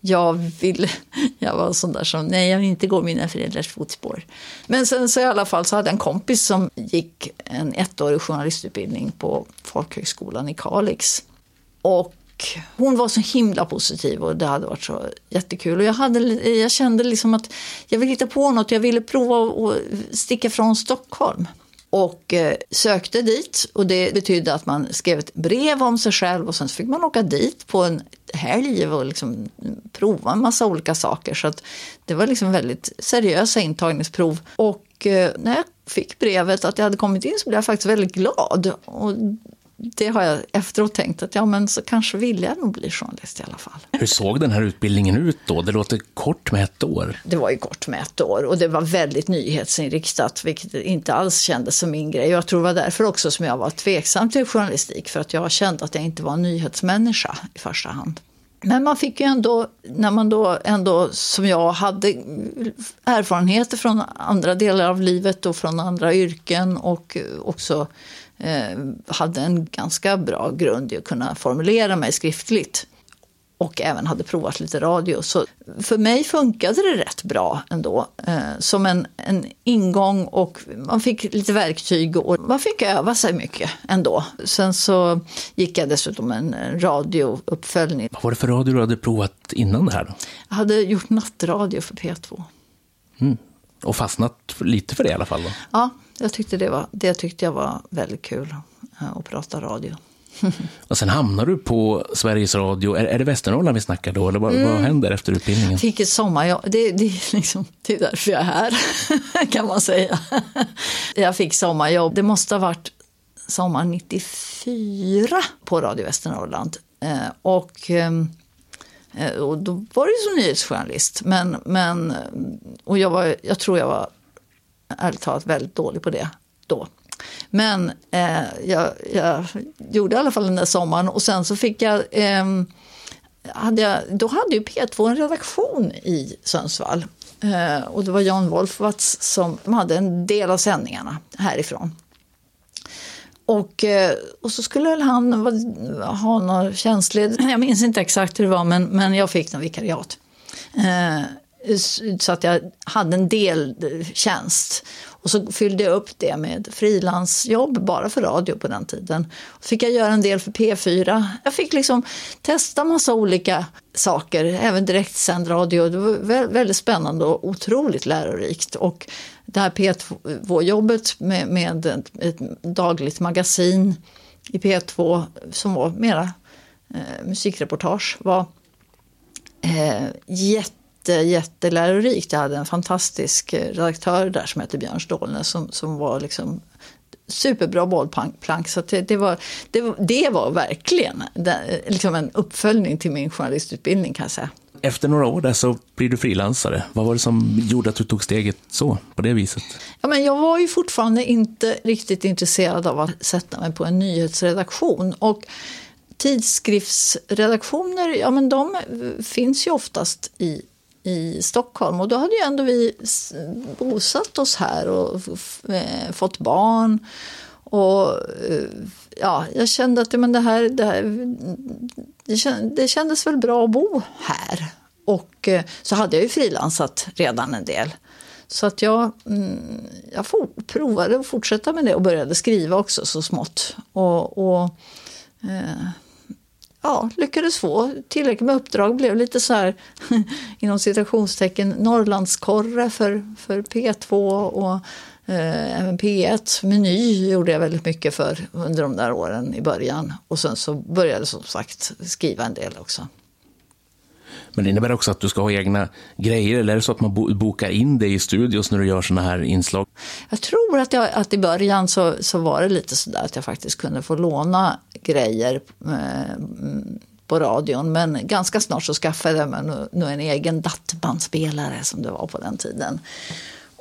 jag ville, jag var sån där som, nej jag vill inte gå mina föräldrars fotspår. Men sen så i alla fall så hade jag en kompis som gick en ettårig journalistutbildning på Folkhögskolan i Kalix. Och hon var så himla positiv och det hade varit så jättekul. Och jag, hade, jag kände liksom att jag ville hitta på något, jag ville prova att sticka från Stockholm och eh, sökte dit. Och det betydde att man skrev ett brev om sig själv och sen fick man åka dit på en helg och liksom prova en massa olika saker. Så att det var liksom väldigt seriösa intagningsprov. Och eh, när jag fick brevet att jag hade kommit in så blev jag faktiskt väldigt glad. Och det har jag efteråt tänkt att ja, men så kanske vill jag nog bli journalist i alla fall. Hur såg den här utbildningen ut då? Det låter kort med ett år. Det var ju kort med ett år och det var väldigt nyhetsinriktat, vilket inte alls kändes som min grej. Jag tror det var därför också som jag var tveksam till journalistik, för att jag kände att jag inte var en nyhetsmänniska i första hand. Men man fick ju ändå, när man då ändå som jag hade erfarenheter från andra delar av livet och från andra yrken och också hade en ganska bra grund i att kunna formulera mig skriftligt. Och även hade provat lite radio. Så för mig funkade det rätt bra ändå. Eh, som en, en ingång och man fick lite verktyg och man fick öva sig mycket ändå. Sen så gick jag dessutom en radiouppföljning. Vad var det för radio du hade provat innan det här? Då? Jag hade gjort nattradio för P2. Mm. Och fastnat lite för det i alla fall? Då. Ja, jag tyckte det, var, det tyckte jag var väldigt kul eh, att prata radio. *laughs* och sen hamnar du på Sveriges Radio. Är, är det Västernorrland vi snackar då? Eller vad, mm. vad händer efter utbildningen? Jag fick ett sommarjobb. Det, det, är liksom, det är därför jag är här, *laughs* kan man säga. jag fick sommarjobb. Det måste ha varit sommar 94 på Radio Västernorrland. Eh, och, ehm, eh, Eh, och då var det ju som nyhetsjournalist. Men, men, och jag, var, jag tror jag var ärligt talat väldigt dålig på det då. Men eh, jag, jag, gjorde i alla fall den där sommaren och sen så fick jag, eh, hade jag då hade ju P2 en redaktion i Sundsvall. Eh, och det var Jan Wolfwatz som hade en del av sändningarna härifrån. Och, eh, och så skulle väl han ha någon tjänstled, *clears throat* jag minns inte exakt hur det var men, men jag fick någon vikariat. Eh, så att jag hade en del eh, tjänst. Och så fyllde jag upp det med frilansjobb bara för radio på den tiden. Så fick jag göra en del för P4. Jag fick liksom testa massa olika saker, även direktsänd radio. Det var väldigt spännande och otroligt lärorikt. Och det här P2-jobbet med, med ett, ett dagligt magasin i P2 som var mera eh, musikreportage var eh, jätte jätte, jättelärorikt. Jag hade en fantastisk eh, redaktör där som hette Björn Stålne som, som var liksom superbra bollplank. Så det, det, var, det, det var verkligen det, liksom en uppföljning till min journalistutbildning kan jag säga. Efter några år där så blir du frilansare. Vad var det som gjorde att du tog steget så, på det viset? Ja, men jag var ju fortfarande inte riktigt intresserad av att sätta mig på en nyhetsredaktion. Och tidskriftsredaktioner, ja men de finns ju oftast i i Stockholm. Och då hade ju ändå vi bosatt oss här och eh, fått barn. Och eh, ja, jag kände att men det här, det, här det, kändes väl bra att bo här. Och eh, så hade jag ju frilansat redan en del. Så att jag, mm, jag for, provade att fortsätta med det och började skriva också så smått. Och, och eh, ja, lyckades få tillräckligt med uppdrag. Blev lite så här *laughs* inom citationstecken Norrlandskorre för, för P2 och eh, även P1. Meny gjorde jag väldigt mycket för under de där åren i början. Och sen så började jag som sagt skriva en del också. Men det innebär också att du ska ha egna grejer, eller är det så att man bokar in dig i studios när du gör sådana här inslag? Jag tror att, jag, att i början så, så var det lite sådär att jag faktiskt kunde få låna grejer eh, på radion. Men ganska snart så skaffade jag mig nu, nu en egen dattbandspelare som det var på den tiden.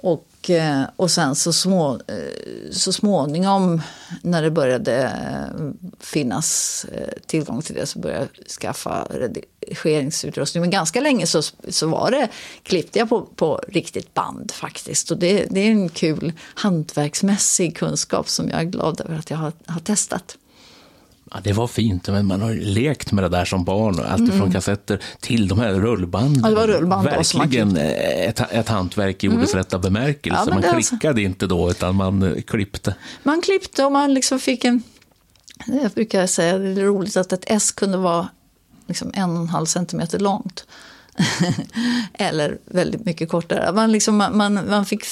Och, eh, och sen så, små, eh, så småningom när det började eh, finnas tillgång till det så började jag skaffa redigeringsutrustning. Men ganska länge så, så var det, klippte jag på, på riktigt band faktiskt. Och det, det är en kul hantverksmässig kunskap som jag är glad över att jag har, har testat. Ja, det var fint, men man har lekt med det där som barn. Allt från kassetter till de här rullbanden. Ja, det var rullband Verkligen ett, ett hantverk i ordets rätta bemärkelse. Ja, man är alltså- klickade inte då, utan man eh, klippte. Man klippte och man liksom fick en... Jag brukar säga det är roligt att ett S kunde vara liksom en och en halv centimeter långt. *laughs* Eller väldigt mycket kortare. Man liksom, man, man, fick,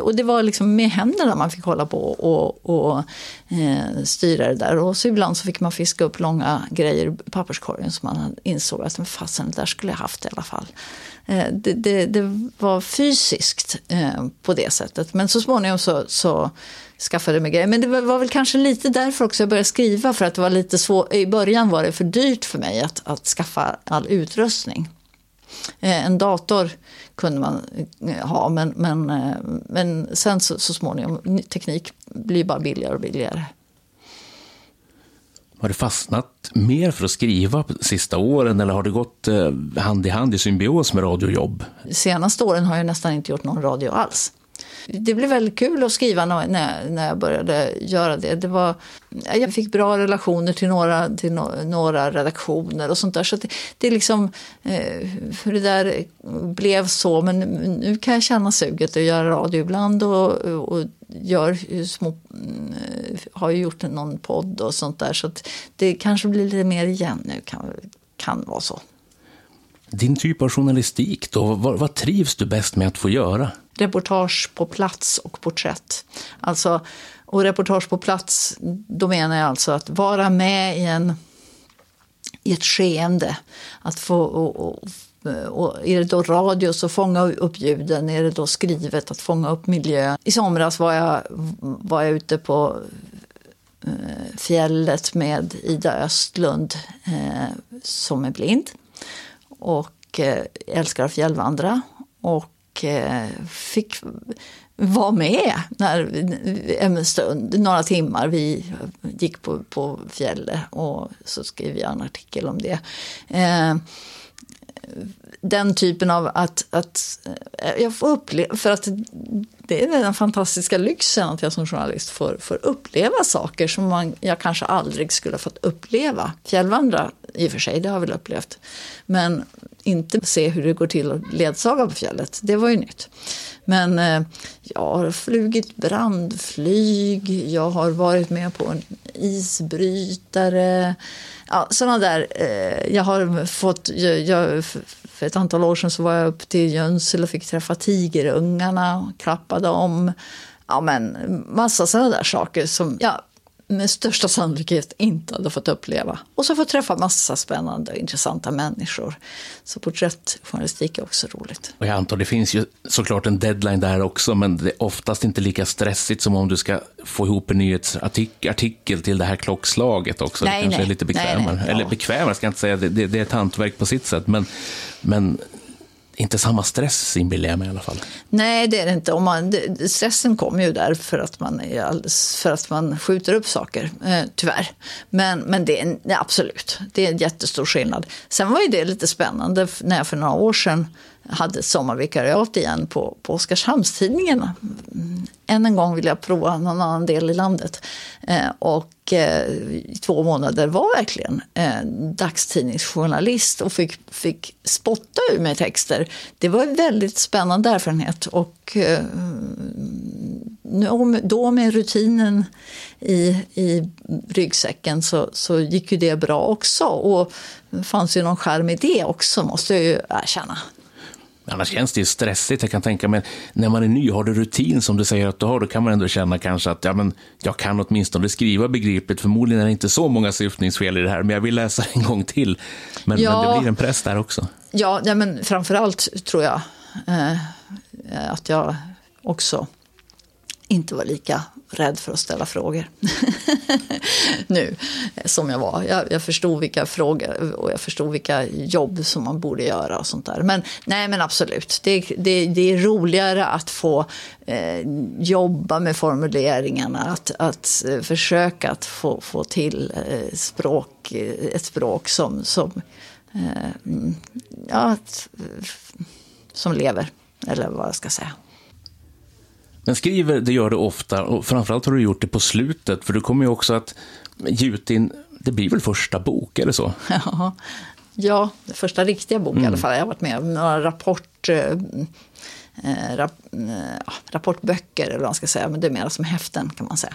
och det var liksom med händerna man fick hålla på och, och eh, styra det där. Och så ibland så fick man fiska upp långa grejer i papperskorgen som man insåg att men fasen, det där skulle jag haft i alla fall. Eh, det, det, det var fysiskt eh, på det sättet. Men så småningom så, så skaffade jag mig grejer. Men det var, var väl kanske lite därför också jag började skriva. För att det var lite svårt. I början var det för dyrt för mig att, att skaffa all utrustning. Eh, En dator kunde man eh, ha, men, men, eh, men sen så, så småningom, teknik blir bara billigare och billigare. Har du fastnat mer för att skriva på sista åren eller har det gått hand i hand i symbios med radiojobb? De senaste åren har jag nästan inte gjort någon radio alls. Det blev väldigt kul att skriva när, när när jag började göra det. det var, jag fick bra relationer till några, till no, några redaktioner och sånt där. Så det, det är liksom, eh, hur det där blev så. Men nu kan jag känna suget att göra radio ibland och, och gör små, eh, har ju gjort någon podd och sånt där. Så att det kanske blir lite mer igen nu, kan, kan vara så. Din typ av journalistik då, vad, vad trivs du bäst med att få göra? Reportage på plats och porträtt. Alltså, och reportage på plats, då menar jag alltså att vara med i, en, i ett skeende. Att få, och, och, och är det då radio så fånga upp ljuden, är det då skrivet att fånga upp miljön? I somras var jag, var jag ute på eh, fjället med Ida Östlund eh, som är blind och eh, älskar att fjällvandra. Och och eh, fick vara med när, en stund, några timmar. Vi gick på, på fjället och så skrev jag en artikel om det. Eh, den typen av att, att eh, jag får uppleva, för att det är den fantastiska lyxen att jag som journalist får, får uppleva saker som man, jag kanske aldrig skulle fått uppleva. Fjällvandra i och för sig, det har jag väl upplevt. Men inte se hur det går till att ledsaga på fjället, det var ju nytt. Men eh, jag har flugit brandflyg, jag har varit med på en isbrytare. Ja, sådana där. Eh, jag har fått, jag, jag, för ett antal år sedan så var jag upp till Jönsel och fick träffa tigerungarna och klappade om. Ja, men massa sådana där saker som jag med största sannolikhet inte hade fått uppleva. Och så få träffa massa spännande och intressanta människor. Så porträttjournalistik är också roligt. Och jag antar det finns ju såklart en deadline där också, men det är oftast inte lika stressigt som om du ska få ihop en nyhetsartikel till det här klockslaget också. Nej, det kanske nej. är lite bekvämare. Nej, nej, ja. Eller bekvämare ska jag inte säga, det, det, det är ett hantverk på sitt sätt, men, men inte samma stress inbillar jag mig i alla fall. Nej, det är det inte. Om man, stressen kommer ju där för att man, är alldeles, för att man skjuter upp saker, eh, tyvärr. Men, men det är en, absolut, det är en jättestor skillnad. Sen var ju det lite spännande när jag för några år sedan hade ett sommarvikariat igen på, på Oskarshamnstidningen. Mm. Än en gång vill jag prova någon annan del i landet. Eh, och eh, i två månader var verkligen eh, dagstidningsjournalist och fick, fick spotta ur mig texter. Det var en väldigt spännande erfarenhet. Och eh, nu- då med rutinen i, i ryggsäcken så, så gick ju det bra också. Och det fanns ju någon skärm i det också, måste jag ju erkänna. Annars känns det ju stressigt, jag kan tänka mig. När man är ny, har du rutin som du säger att du har, då kan man ändå känna kanske att ja, men jag kan åtminstone skriva begripligt. Förmodligen är det inte så många syftningsfel i det här, men jag vill läsa *laughs* en gång till. Men, Ja. men det blir en press där också. Ja, ja men framförallt tror jag eh, att jag också inte var lika rädd för att ställa frågor *laughs* nu som jag var. Jag, jag förstod vilka frågor och jag förstod vilka jobb som man borde göra och sånt där. Men nej, men absolut. Det, det, det är roligare att få eh, jobba med formuleringarna, att, att eh, försöka att få, få till eh, språk, eh, ett språk som, som eh, mm, ja, att, eh, som lever, eller vad jag ska säga. Men skriver, det gör du ofta och framförallt har du gjort det på slutet för du kommer ju också att ge ut din, det blir väl första bok, det så? *laughs* Ja, ja första riktiga bok mm. i alla fall. Jag har varit med om några rapport, eh, eh rap, eh, rapportböcker eller vad man ska säga, men det är mer som häften kan man säga.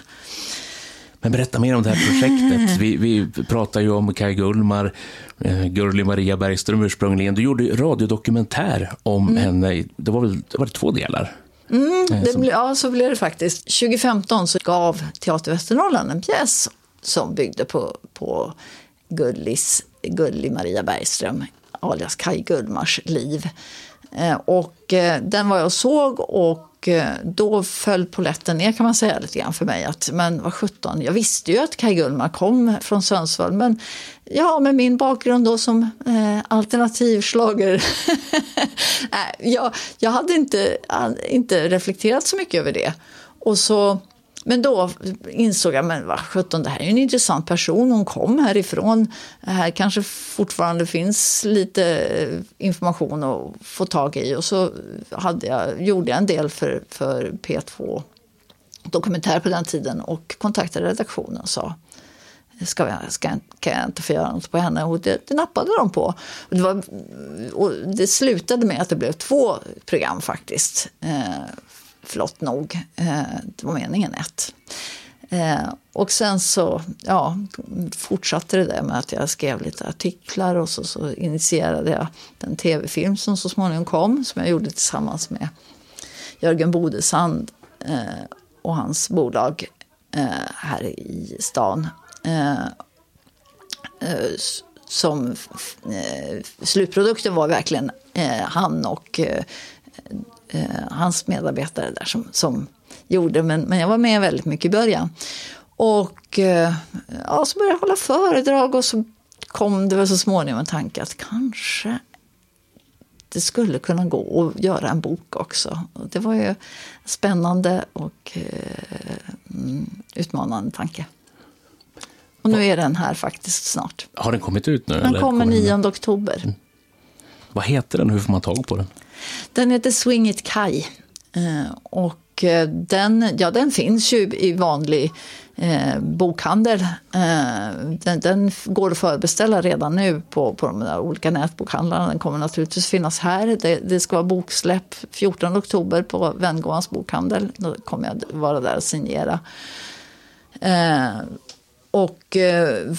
Men berätta mer om det här projektet. Vi, vi pratar ju om Kaj Gullmar, eh, Gurli Maria Bergström ursprungligen. Du gjorde dokumentär om mm. henne. Det var väl det var två delar? Mm, eh, det ble, ja, så blev det faktiskt. 2015 så gav Teater Västernorrland en pjäs som byggde på, på Gullis, Gulli Maria Bergström, alias Kaj Gullmars liv. Eh, och eh, den var jag såg och då föll poletten ner kan man säga lite grann för mig. Att, men vad sjutton, jag visste ju att Kaj Gullmar kom från Sundsvall. Men ja, med min bakgrund då som eh, alternativslager. *laughs* jag, jag hade inte, inte reflekterat så mycket över det. Och så men då insåg jag, men vad sjutton, det här är en intressant person. Hon kom härifrån. Här kanske fortfarande finns lite eh, information att få tag i. Och så hade jag, gjorde jag en del för, för P2 Dokumentär på den tiden och kontaktade redaktionen och sa ska jag, ska, kan jag inte få göra något på henne? Och det, det nappade de på. Och det, var, och det slutade med att det blev två program faktiskt. Eh, flott nog. Eh, det var meningen ett. Eh, och sen så ja, fortsatte det där med att jag skrev lite artiklar och så, så initierade jag den tv-film som så småningom kom, som jag gjorde tillsammans med Jörgen Bodesand eh, och hans bolag eh, här i stan. Eh, eh, som eh, slutprodukten var verkligen han och eh, hans medarbetare där som, som gjorde. Men, men jag var med väldigt mycket i början. Och eh, ja, så började jag hålla föredrag och så kom det väl så småningom en tanke att kanske det skulle kunna gå att göra en bok också. Och det var ju spännande och eh, mm, utmanande tanke. Och nu är den här faktiskt snart. Har den kommit ut nu? Den kommer 9 oktober. Mm. Vad heter den? Hur får man tag på den? Den heter Swing It Kai. Eh, och eh, den, ja, den finns ju i vanlig eh, bokhandel. Eh, den, den, går att förbeställa redan nu på, på de där olika nätbokhandlarna. Den kommer naturligtvis finnas här. Det, det ska vara boksläpp 14 oktober på Vänngårdens bokhandel. Då kommer jag vara där och signera. Eh, och eh,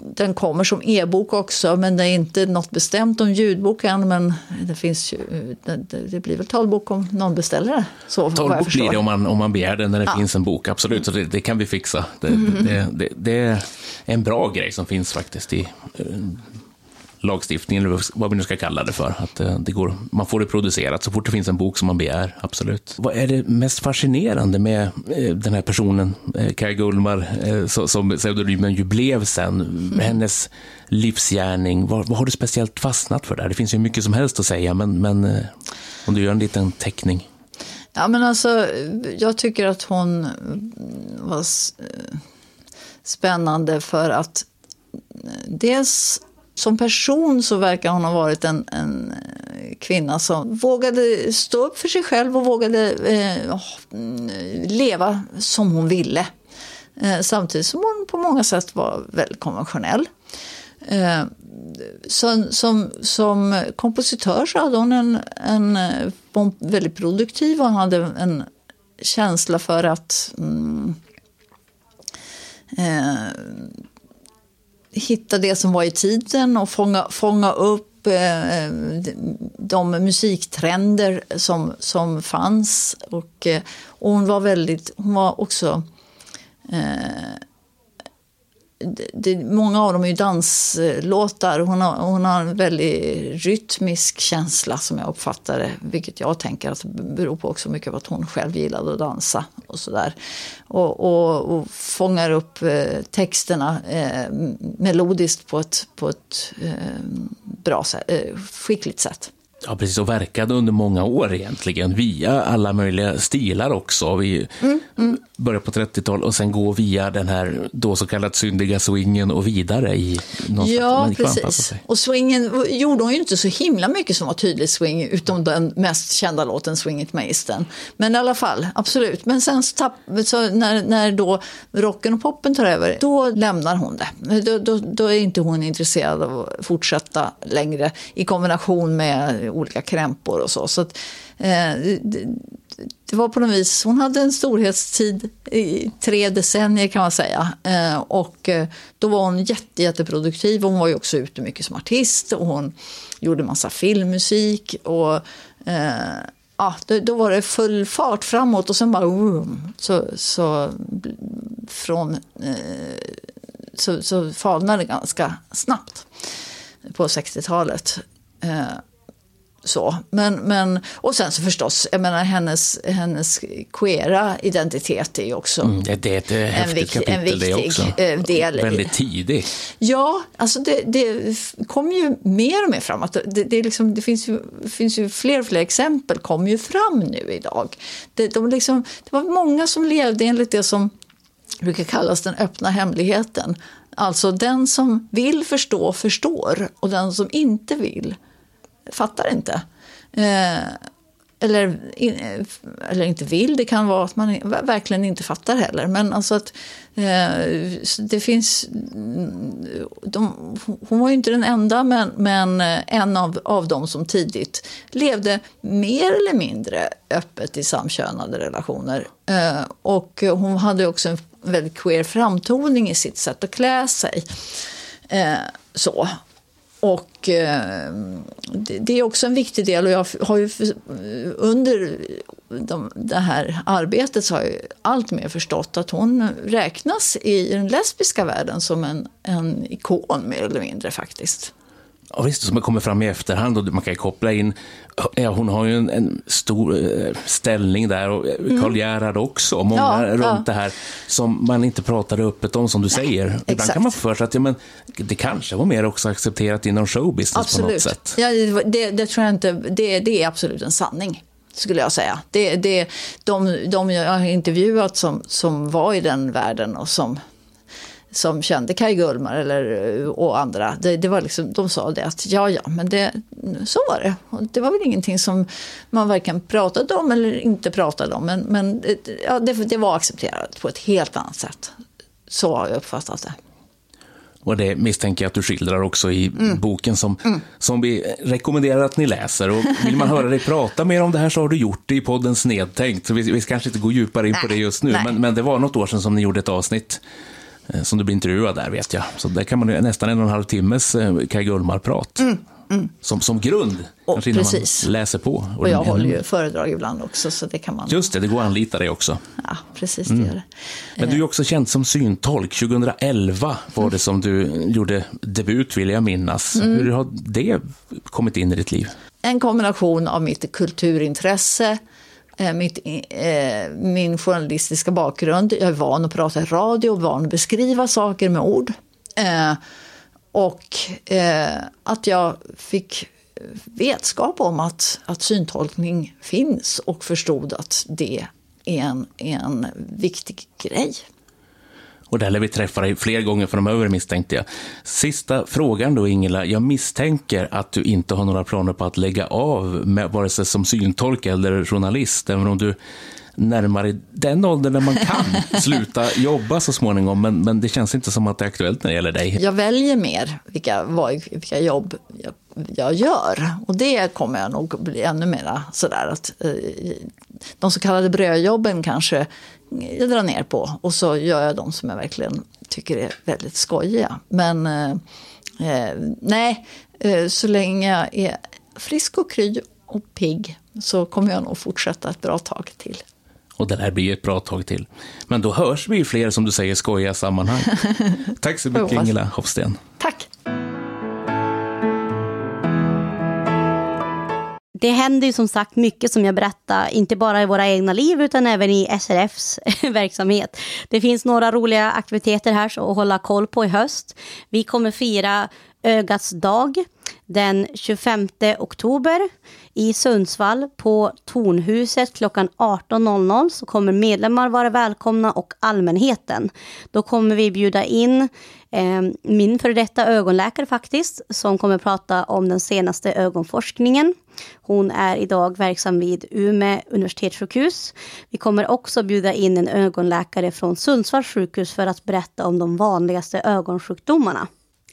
den kommer som e-bok också, men det är inte något bestämt om ljudbok än. Men det, finns ju, det, det blir väl talbok om någon beställer det. Så, talbok blir det om man, om man begär det när det ja. finns en bok, absolut. Så det, det kan vi fixa. Det, mm. det, är en bra grej som finns faktiskt i eh, lagstiftningen, eller vad vi nu ska kalla det för. Att eh, det går, man får det producerat så fort det finns en bok som man begär, absolut. Vad är det mest fascinerande med eh, den här personen, eh, Kaj Gullmar, som pseudonymen ju blev sen, mm. hennes livsgärning, vad, vad, har du speciellt fastnat för där? Det finns ju mycket som helst att säga, men, men om du gör en liten teckning. Ja, men alltså, jag tycker att hon var spännande för att dels som person så verkar hon ha varit en, en eh, kvinna som vågade stå upp för sig själv och vågade eh, mm, leva som hon ville. Eh, samtidigt som hon på många sätt var väldigt konventionell. Eh, som, som, som kompositör så hade hon en, en, eh, var väldigt produktiv och hon hade en känsla för att mm, eh, hitta det som var i tiden och fånga, fånga upp eh, de musiktrender som, som fanns. Och, och hon var väldigt, hon var också eh, det, många av dem är ju danslåtar. Hon har, hon har en väldigt rytmisk känsla som jag uppfattar det. Vilket jag tänker att beror på också mycket på att hon själv gillade att dansa. Och sådär. Och, och, och fångar upp eh, texterna eh, melodiskt på ett, på ett eh, bra sätt, eh, skickligt sätt. Ja, precis. Och verkade under många år egentligen, via alla möjliga stilar också. Vi mm, mm. Började på 30-talet och sen gå via den här då så kallat syndiga swingen och vidare i någon Ja, precis. Och swingen gjorde hon ju inte så himla mycket som var tydligt swing, utom den mest kända låten Swing It Magisten. Men i alla fall, absolut. Men sen så, tapp, så när, när då rocken och poppen tar över, då lämnar hon det. Då, då, då är inte hon intresserad av att fortsätta längre i kombination med olika krämpor och så. så att, eh, det, det, var på något vis, hon hade en storhetstid i tre decennier kan man säga. Eh, och eh, då var hon jätte, jätteproduktiv. Hon var ju också ute mycket som artist och hon gjorde massa filmmusik. Och, eh, ja, då, var det full fart framåt och sen bara så, så från eh, så, så falnade det ganska snabbt på 60-talet. Eh, så. Men, men, och sen så förstås, jag menar hennes, hennes queera identitet är ju också mm, det, är ett en, häftigt kapitel en viktig det också. Eh, del. Väldigt tidigt. Ja, alltså det, det kommer ju mer och mer fram. Att det, det, liksom, det finns, ju, finns ju fler och fler exempel kommer ju fram nu idag. Det, de liksom, det var många som levde enligt det som brukar kallas den öppna hemligheten. Alltså den som vill förstå förstår och den som inte vill fattar inte. Eh, eller, eh, eller inte vill, det kan vara att man verkligen inte fattar heller. Men alltså att eh, det finns... De, hon var ju inte den enda, men, men eh, en av, av dem som tidigt levde mer eller mindre öppet i samkönade relationer. Eh, och hon hade också en väldigt queer framtoning i sitt sätt att klä sig. Eh, så. Och eh, det är också en viktig del och jag har ju under de, det här arbetet så har jag allt mer förstått att hon räknas i den lesbiska världen som en, en ikon mer eller mindre faktiskt. Ja, visst, som kommer fram i efterhand och man kan koppla in, ja, hon har ju en, en stor eh, ställning där och eh, mm. Karl Gerhard också, många ja, runt ja. det här som man inte pratar öppet om som du Nej, säger. Exakt. Ibland kan man få för sig att ja, men, det kanske var mer också accepterat inom showbusiness absolut. på något sätt. Ja, det, det tror jag inte, det, det är absolut en sanning skulle jag säga. Det, det, de, de jag har intervjuat som, som var i den världen och som som kände Kaj Gullmar eller, och andra, det, det, var liksom, de sa det att ja, ja, men det, så var det. Och det var väl ingenting som man varken pratade om eller inte pratade om, men, men ja, det, det var accepterat på ett helt annat sätt. Så har jag uppfattat det. Och det misstänker jag att du skildrar också i mm. boken som, mm. som vi rekommenderar att ni läser. Och vill man höra dig prata mer om det här så har du gjort det i podden Snedtänkt. Så vi, vi ska kanske inte gå djupare in på det just nu, men, men det var något år sedan som ni gjorde ett avsnitt Eh, som du blir intervjuad där vet jag. Så där kan man nästan en och en halv timmes eh, Kaj Gullmar-prat. Mm. Mm. Som, som grund, och, kanske precis. man läser på. Och, och jag håller ju föredrag ibland också, så det kan man... Just det, det går att anlita dig också. Ja, precis, det mm. gör det. Men du är också känd som syntolk. 2011 var mm. det som du gjorde debut, vill jag minnas. Mm. Hur har det kommit in i ditt liv? En kombination av mitt kulturintresse, Eh, Eh, mitt, eh, min journalistiska bakgrund. Jag är van att prata i radio, van att beskriva saker med ord. Eh, och eh, att jag fick vetskap om att, att syntolkning finns och förstod att det är en, en viktig grej. Och där lär vi träffa dig fler gånger framöver misstänkte jag. Sista frågan då Ingela. Jag misstänker att du inte har några planer på att lägga av med vare sig som syntolk eller journalist, även om du närmar dig den åldern när man kan *laughs* sluta jobba så småningom. Men, men det känns inte som att det är aktuellt när det gäller dig. Jag väljer mer vilka, vilka jobb jag, jag gör. Och det kommer jag nog bli ännu mer sådär att eh, de så kallade brödjobben kanske jag drar ner på. Och så gör jag de som jag verkligen tycker är väldigt skojiga. Men eh, eh, nej, eh, så länge jag är frisk och kry och pigg så kommer jag nog fortsätta ett bra tag till. Och det här blir ett bra tag till. Men då hörs vi fler, som du säger, skojiga sammanhang. *laughs* Tack så mycket Ingela Hofsten. Tack. Det händer ju som sagt mycket som jag berättade, inte bara i våra egna liv utan även i SRFs *laughs* verksamhet. Det finns några roliga aktiviteter här att hålla koll på i höst. Vi kommer fira Ögats dag den 25 oktober i Sundsvall på Tornhuset klockan 18.00 så kommer medlemmar vara välkomna och allmänheten. Då kommer vi bjuda in Ehm, min före detta ögonläkare faktiskt som kommer prata om den senaste ögonforskningen. Hon är idag verksam vid Umeå universitetssjukhus. Vi kommer också bjuda in en ögonläkare från Sundsvalls sjukhus för att berätta om de vanligaste ögonsjukdomarna.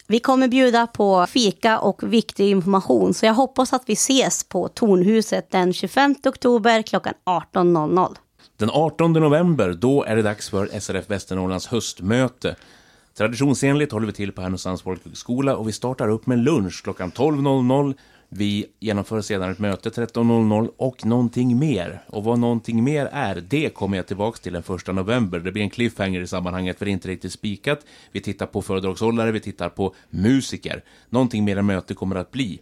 Vi kommer bjuda på fika och viktig information, så jag hoppas att vi ses på Tornhuset den 25 oktober klockan 18.00. Den 18 november, då är det dags för SRF Västernorrlands höstmöte. Traditionsenligt håller vi till på Härnösands folkhögskola och vi startar upp med lunch klockan 12.00 vi genomför sedan ett möte 13.00 och någonting mer. Och vad någonting mer är, det kommer jag tillbaka till den 1 november. Det blir en cliffhanger i sammanhanget för det är inte riktigt spikat. Vi tittar på föredragshållare, vi tittar på musiker. Någonting mer än möte kommer att bli.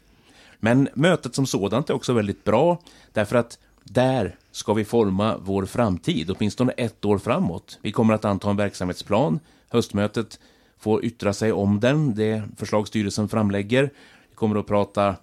Men mötet som sådant är också väldigt bra därför att där ska vi forma vår framtid, åtminstone ett år framåt. Vi kommer att anta en verksamhetsplan. Höstmötet får yttra sig om den, det förslag styrelsen framlägger. Vi kommer att prata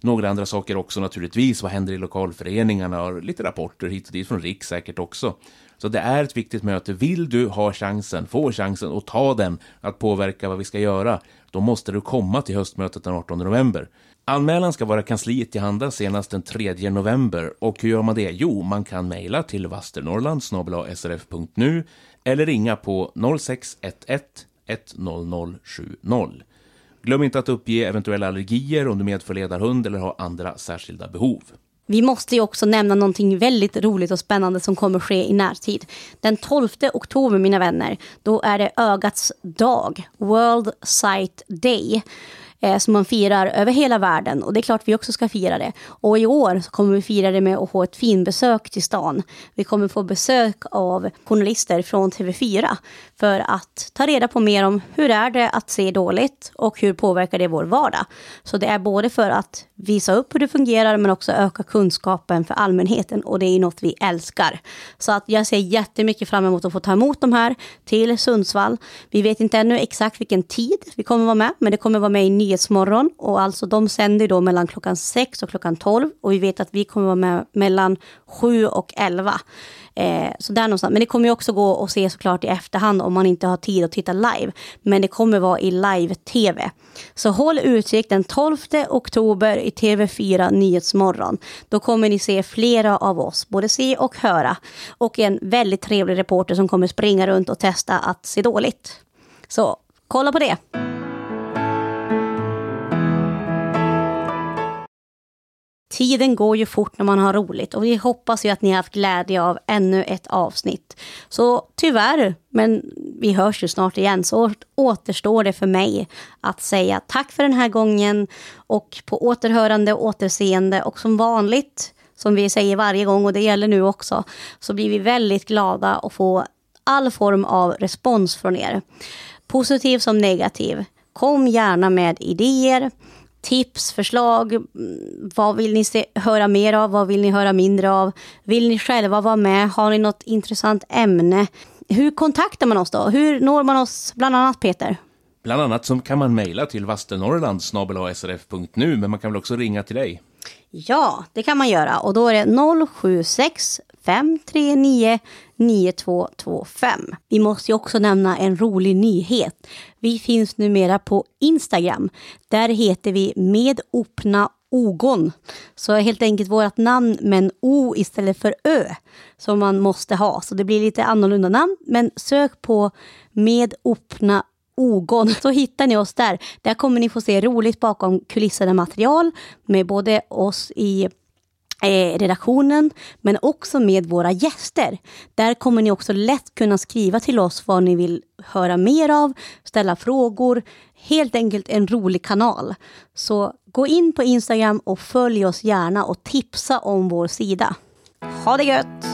några andra saker också naturligtvis. Vad händer i lokalföreningarna? Och lite rapporter hit och dit från RIK säkert också. Så det är ett viktigt möte. Vill du ha chansen, få chansen och ta den att påverka vad vi ska göra, då måste du komma till höstmötet den 18 november. Anmälan ska vara kansliet till handa senast den 3 november. Och hur gör man det? Jo, man kan mejla till vasternorrland srf.nu eller ringa på 0611 100 70. Glöm inte att uppge eventuella allergier om du medför ledarhund eller har andra särskilda behov. Vi måste ju också nämna någonting väldigt roligt och spännande som kommer ske i närtid. Den 12 oktober, mina vänner, då är det ögats dag, World Sight Day eh, som man firar över hela världen. Och det är klart vi också ska fira det. Och i år så kommer vi fira det med att få ett finbesök till stan. Vi kommer få besök av journalister från TV4 för att ta reda på mer om hur är det att se dåligt och hur påverkar det vår vardag. Så det är både för att visa upp hur det fungerar men också öka kunskapen för allmänheten och det är något vi älskar. Så att jag ser jättemycket fram emot att få ta emot de här till Sundsvall. Vi vet inte ännu exakt vilken tid vi kommer vara med, men det kommer vara med i Nyhetsmorgon och alltså de sänder då mellan klockan 6 och klockan 12 och vi vet att vi kommer vara med mellan 7 och 11. Eh, så där någonstans. Men det kommer ju också gå att se såklart i efterhand om man inte har tid att titta live. Men det kommer vara i live-tv. Så håll utkik den 12 oktober i TV4 Nyhetsmorgon. Då kommer ni se flera av oss, både se och höra. Och en väldigt trevlig reporter som kommer springa runt och testa att se dåligt. Så kolla på det. Tiden går ju fort när man har roligt och vi hoppas ju att ni har haft glädje av ännu ett avsnitt. Så tyvärr, men vi hörs ju snart igen, så återstår det för mig att säga tack för den här gången och på återhörande och återseende och som vanligt, som vi säger varje gång och det gäller nu också, så blir vi väldigt glada att få all form av respons från er. Positiv som negativ. Kom gärna med idéer tips, förslag. Vad vill ni se, höra mer av? Vad vill ni höra mindre av? Vill ni själva vara med? Har ni något intressant ämne? Hur kontaktar man oss då? Hur når man oss bland annat Peter? Bland annat så kan man mejla till vasternorrland srf.nu men man kan väl också ringa till dig? Ja, det kan man göra och då är det 076 539 9225. Vi måste ju också nämna en rolig nyhet. Vi finns numera på Instagram. Där heter vi med opna ogon. Så helt enkelt vårt namn med en O istället för Ö som man måste ha. Så det blir lite annorlunda namn. Men sök på med opna ogon så hittar ni oss där. Där kommer ni få se roligt bakom kulisserna material med både oss i Eh, redaktionen, men också med våra gäster. Där kommer ni också lätt kunna skriva till oss vad ni vill höra mer av, ställa frågor. Helt enkelt en rolig kanal. Så gå in på Instagram och följ oss gärna och tipsa om vår sida. Ha det gött!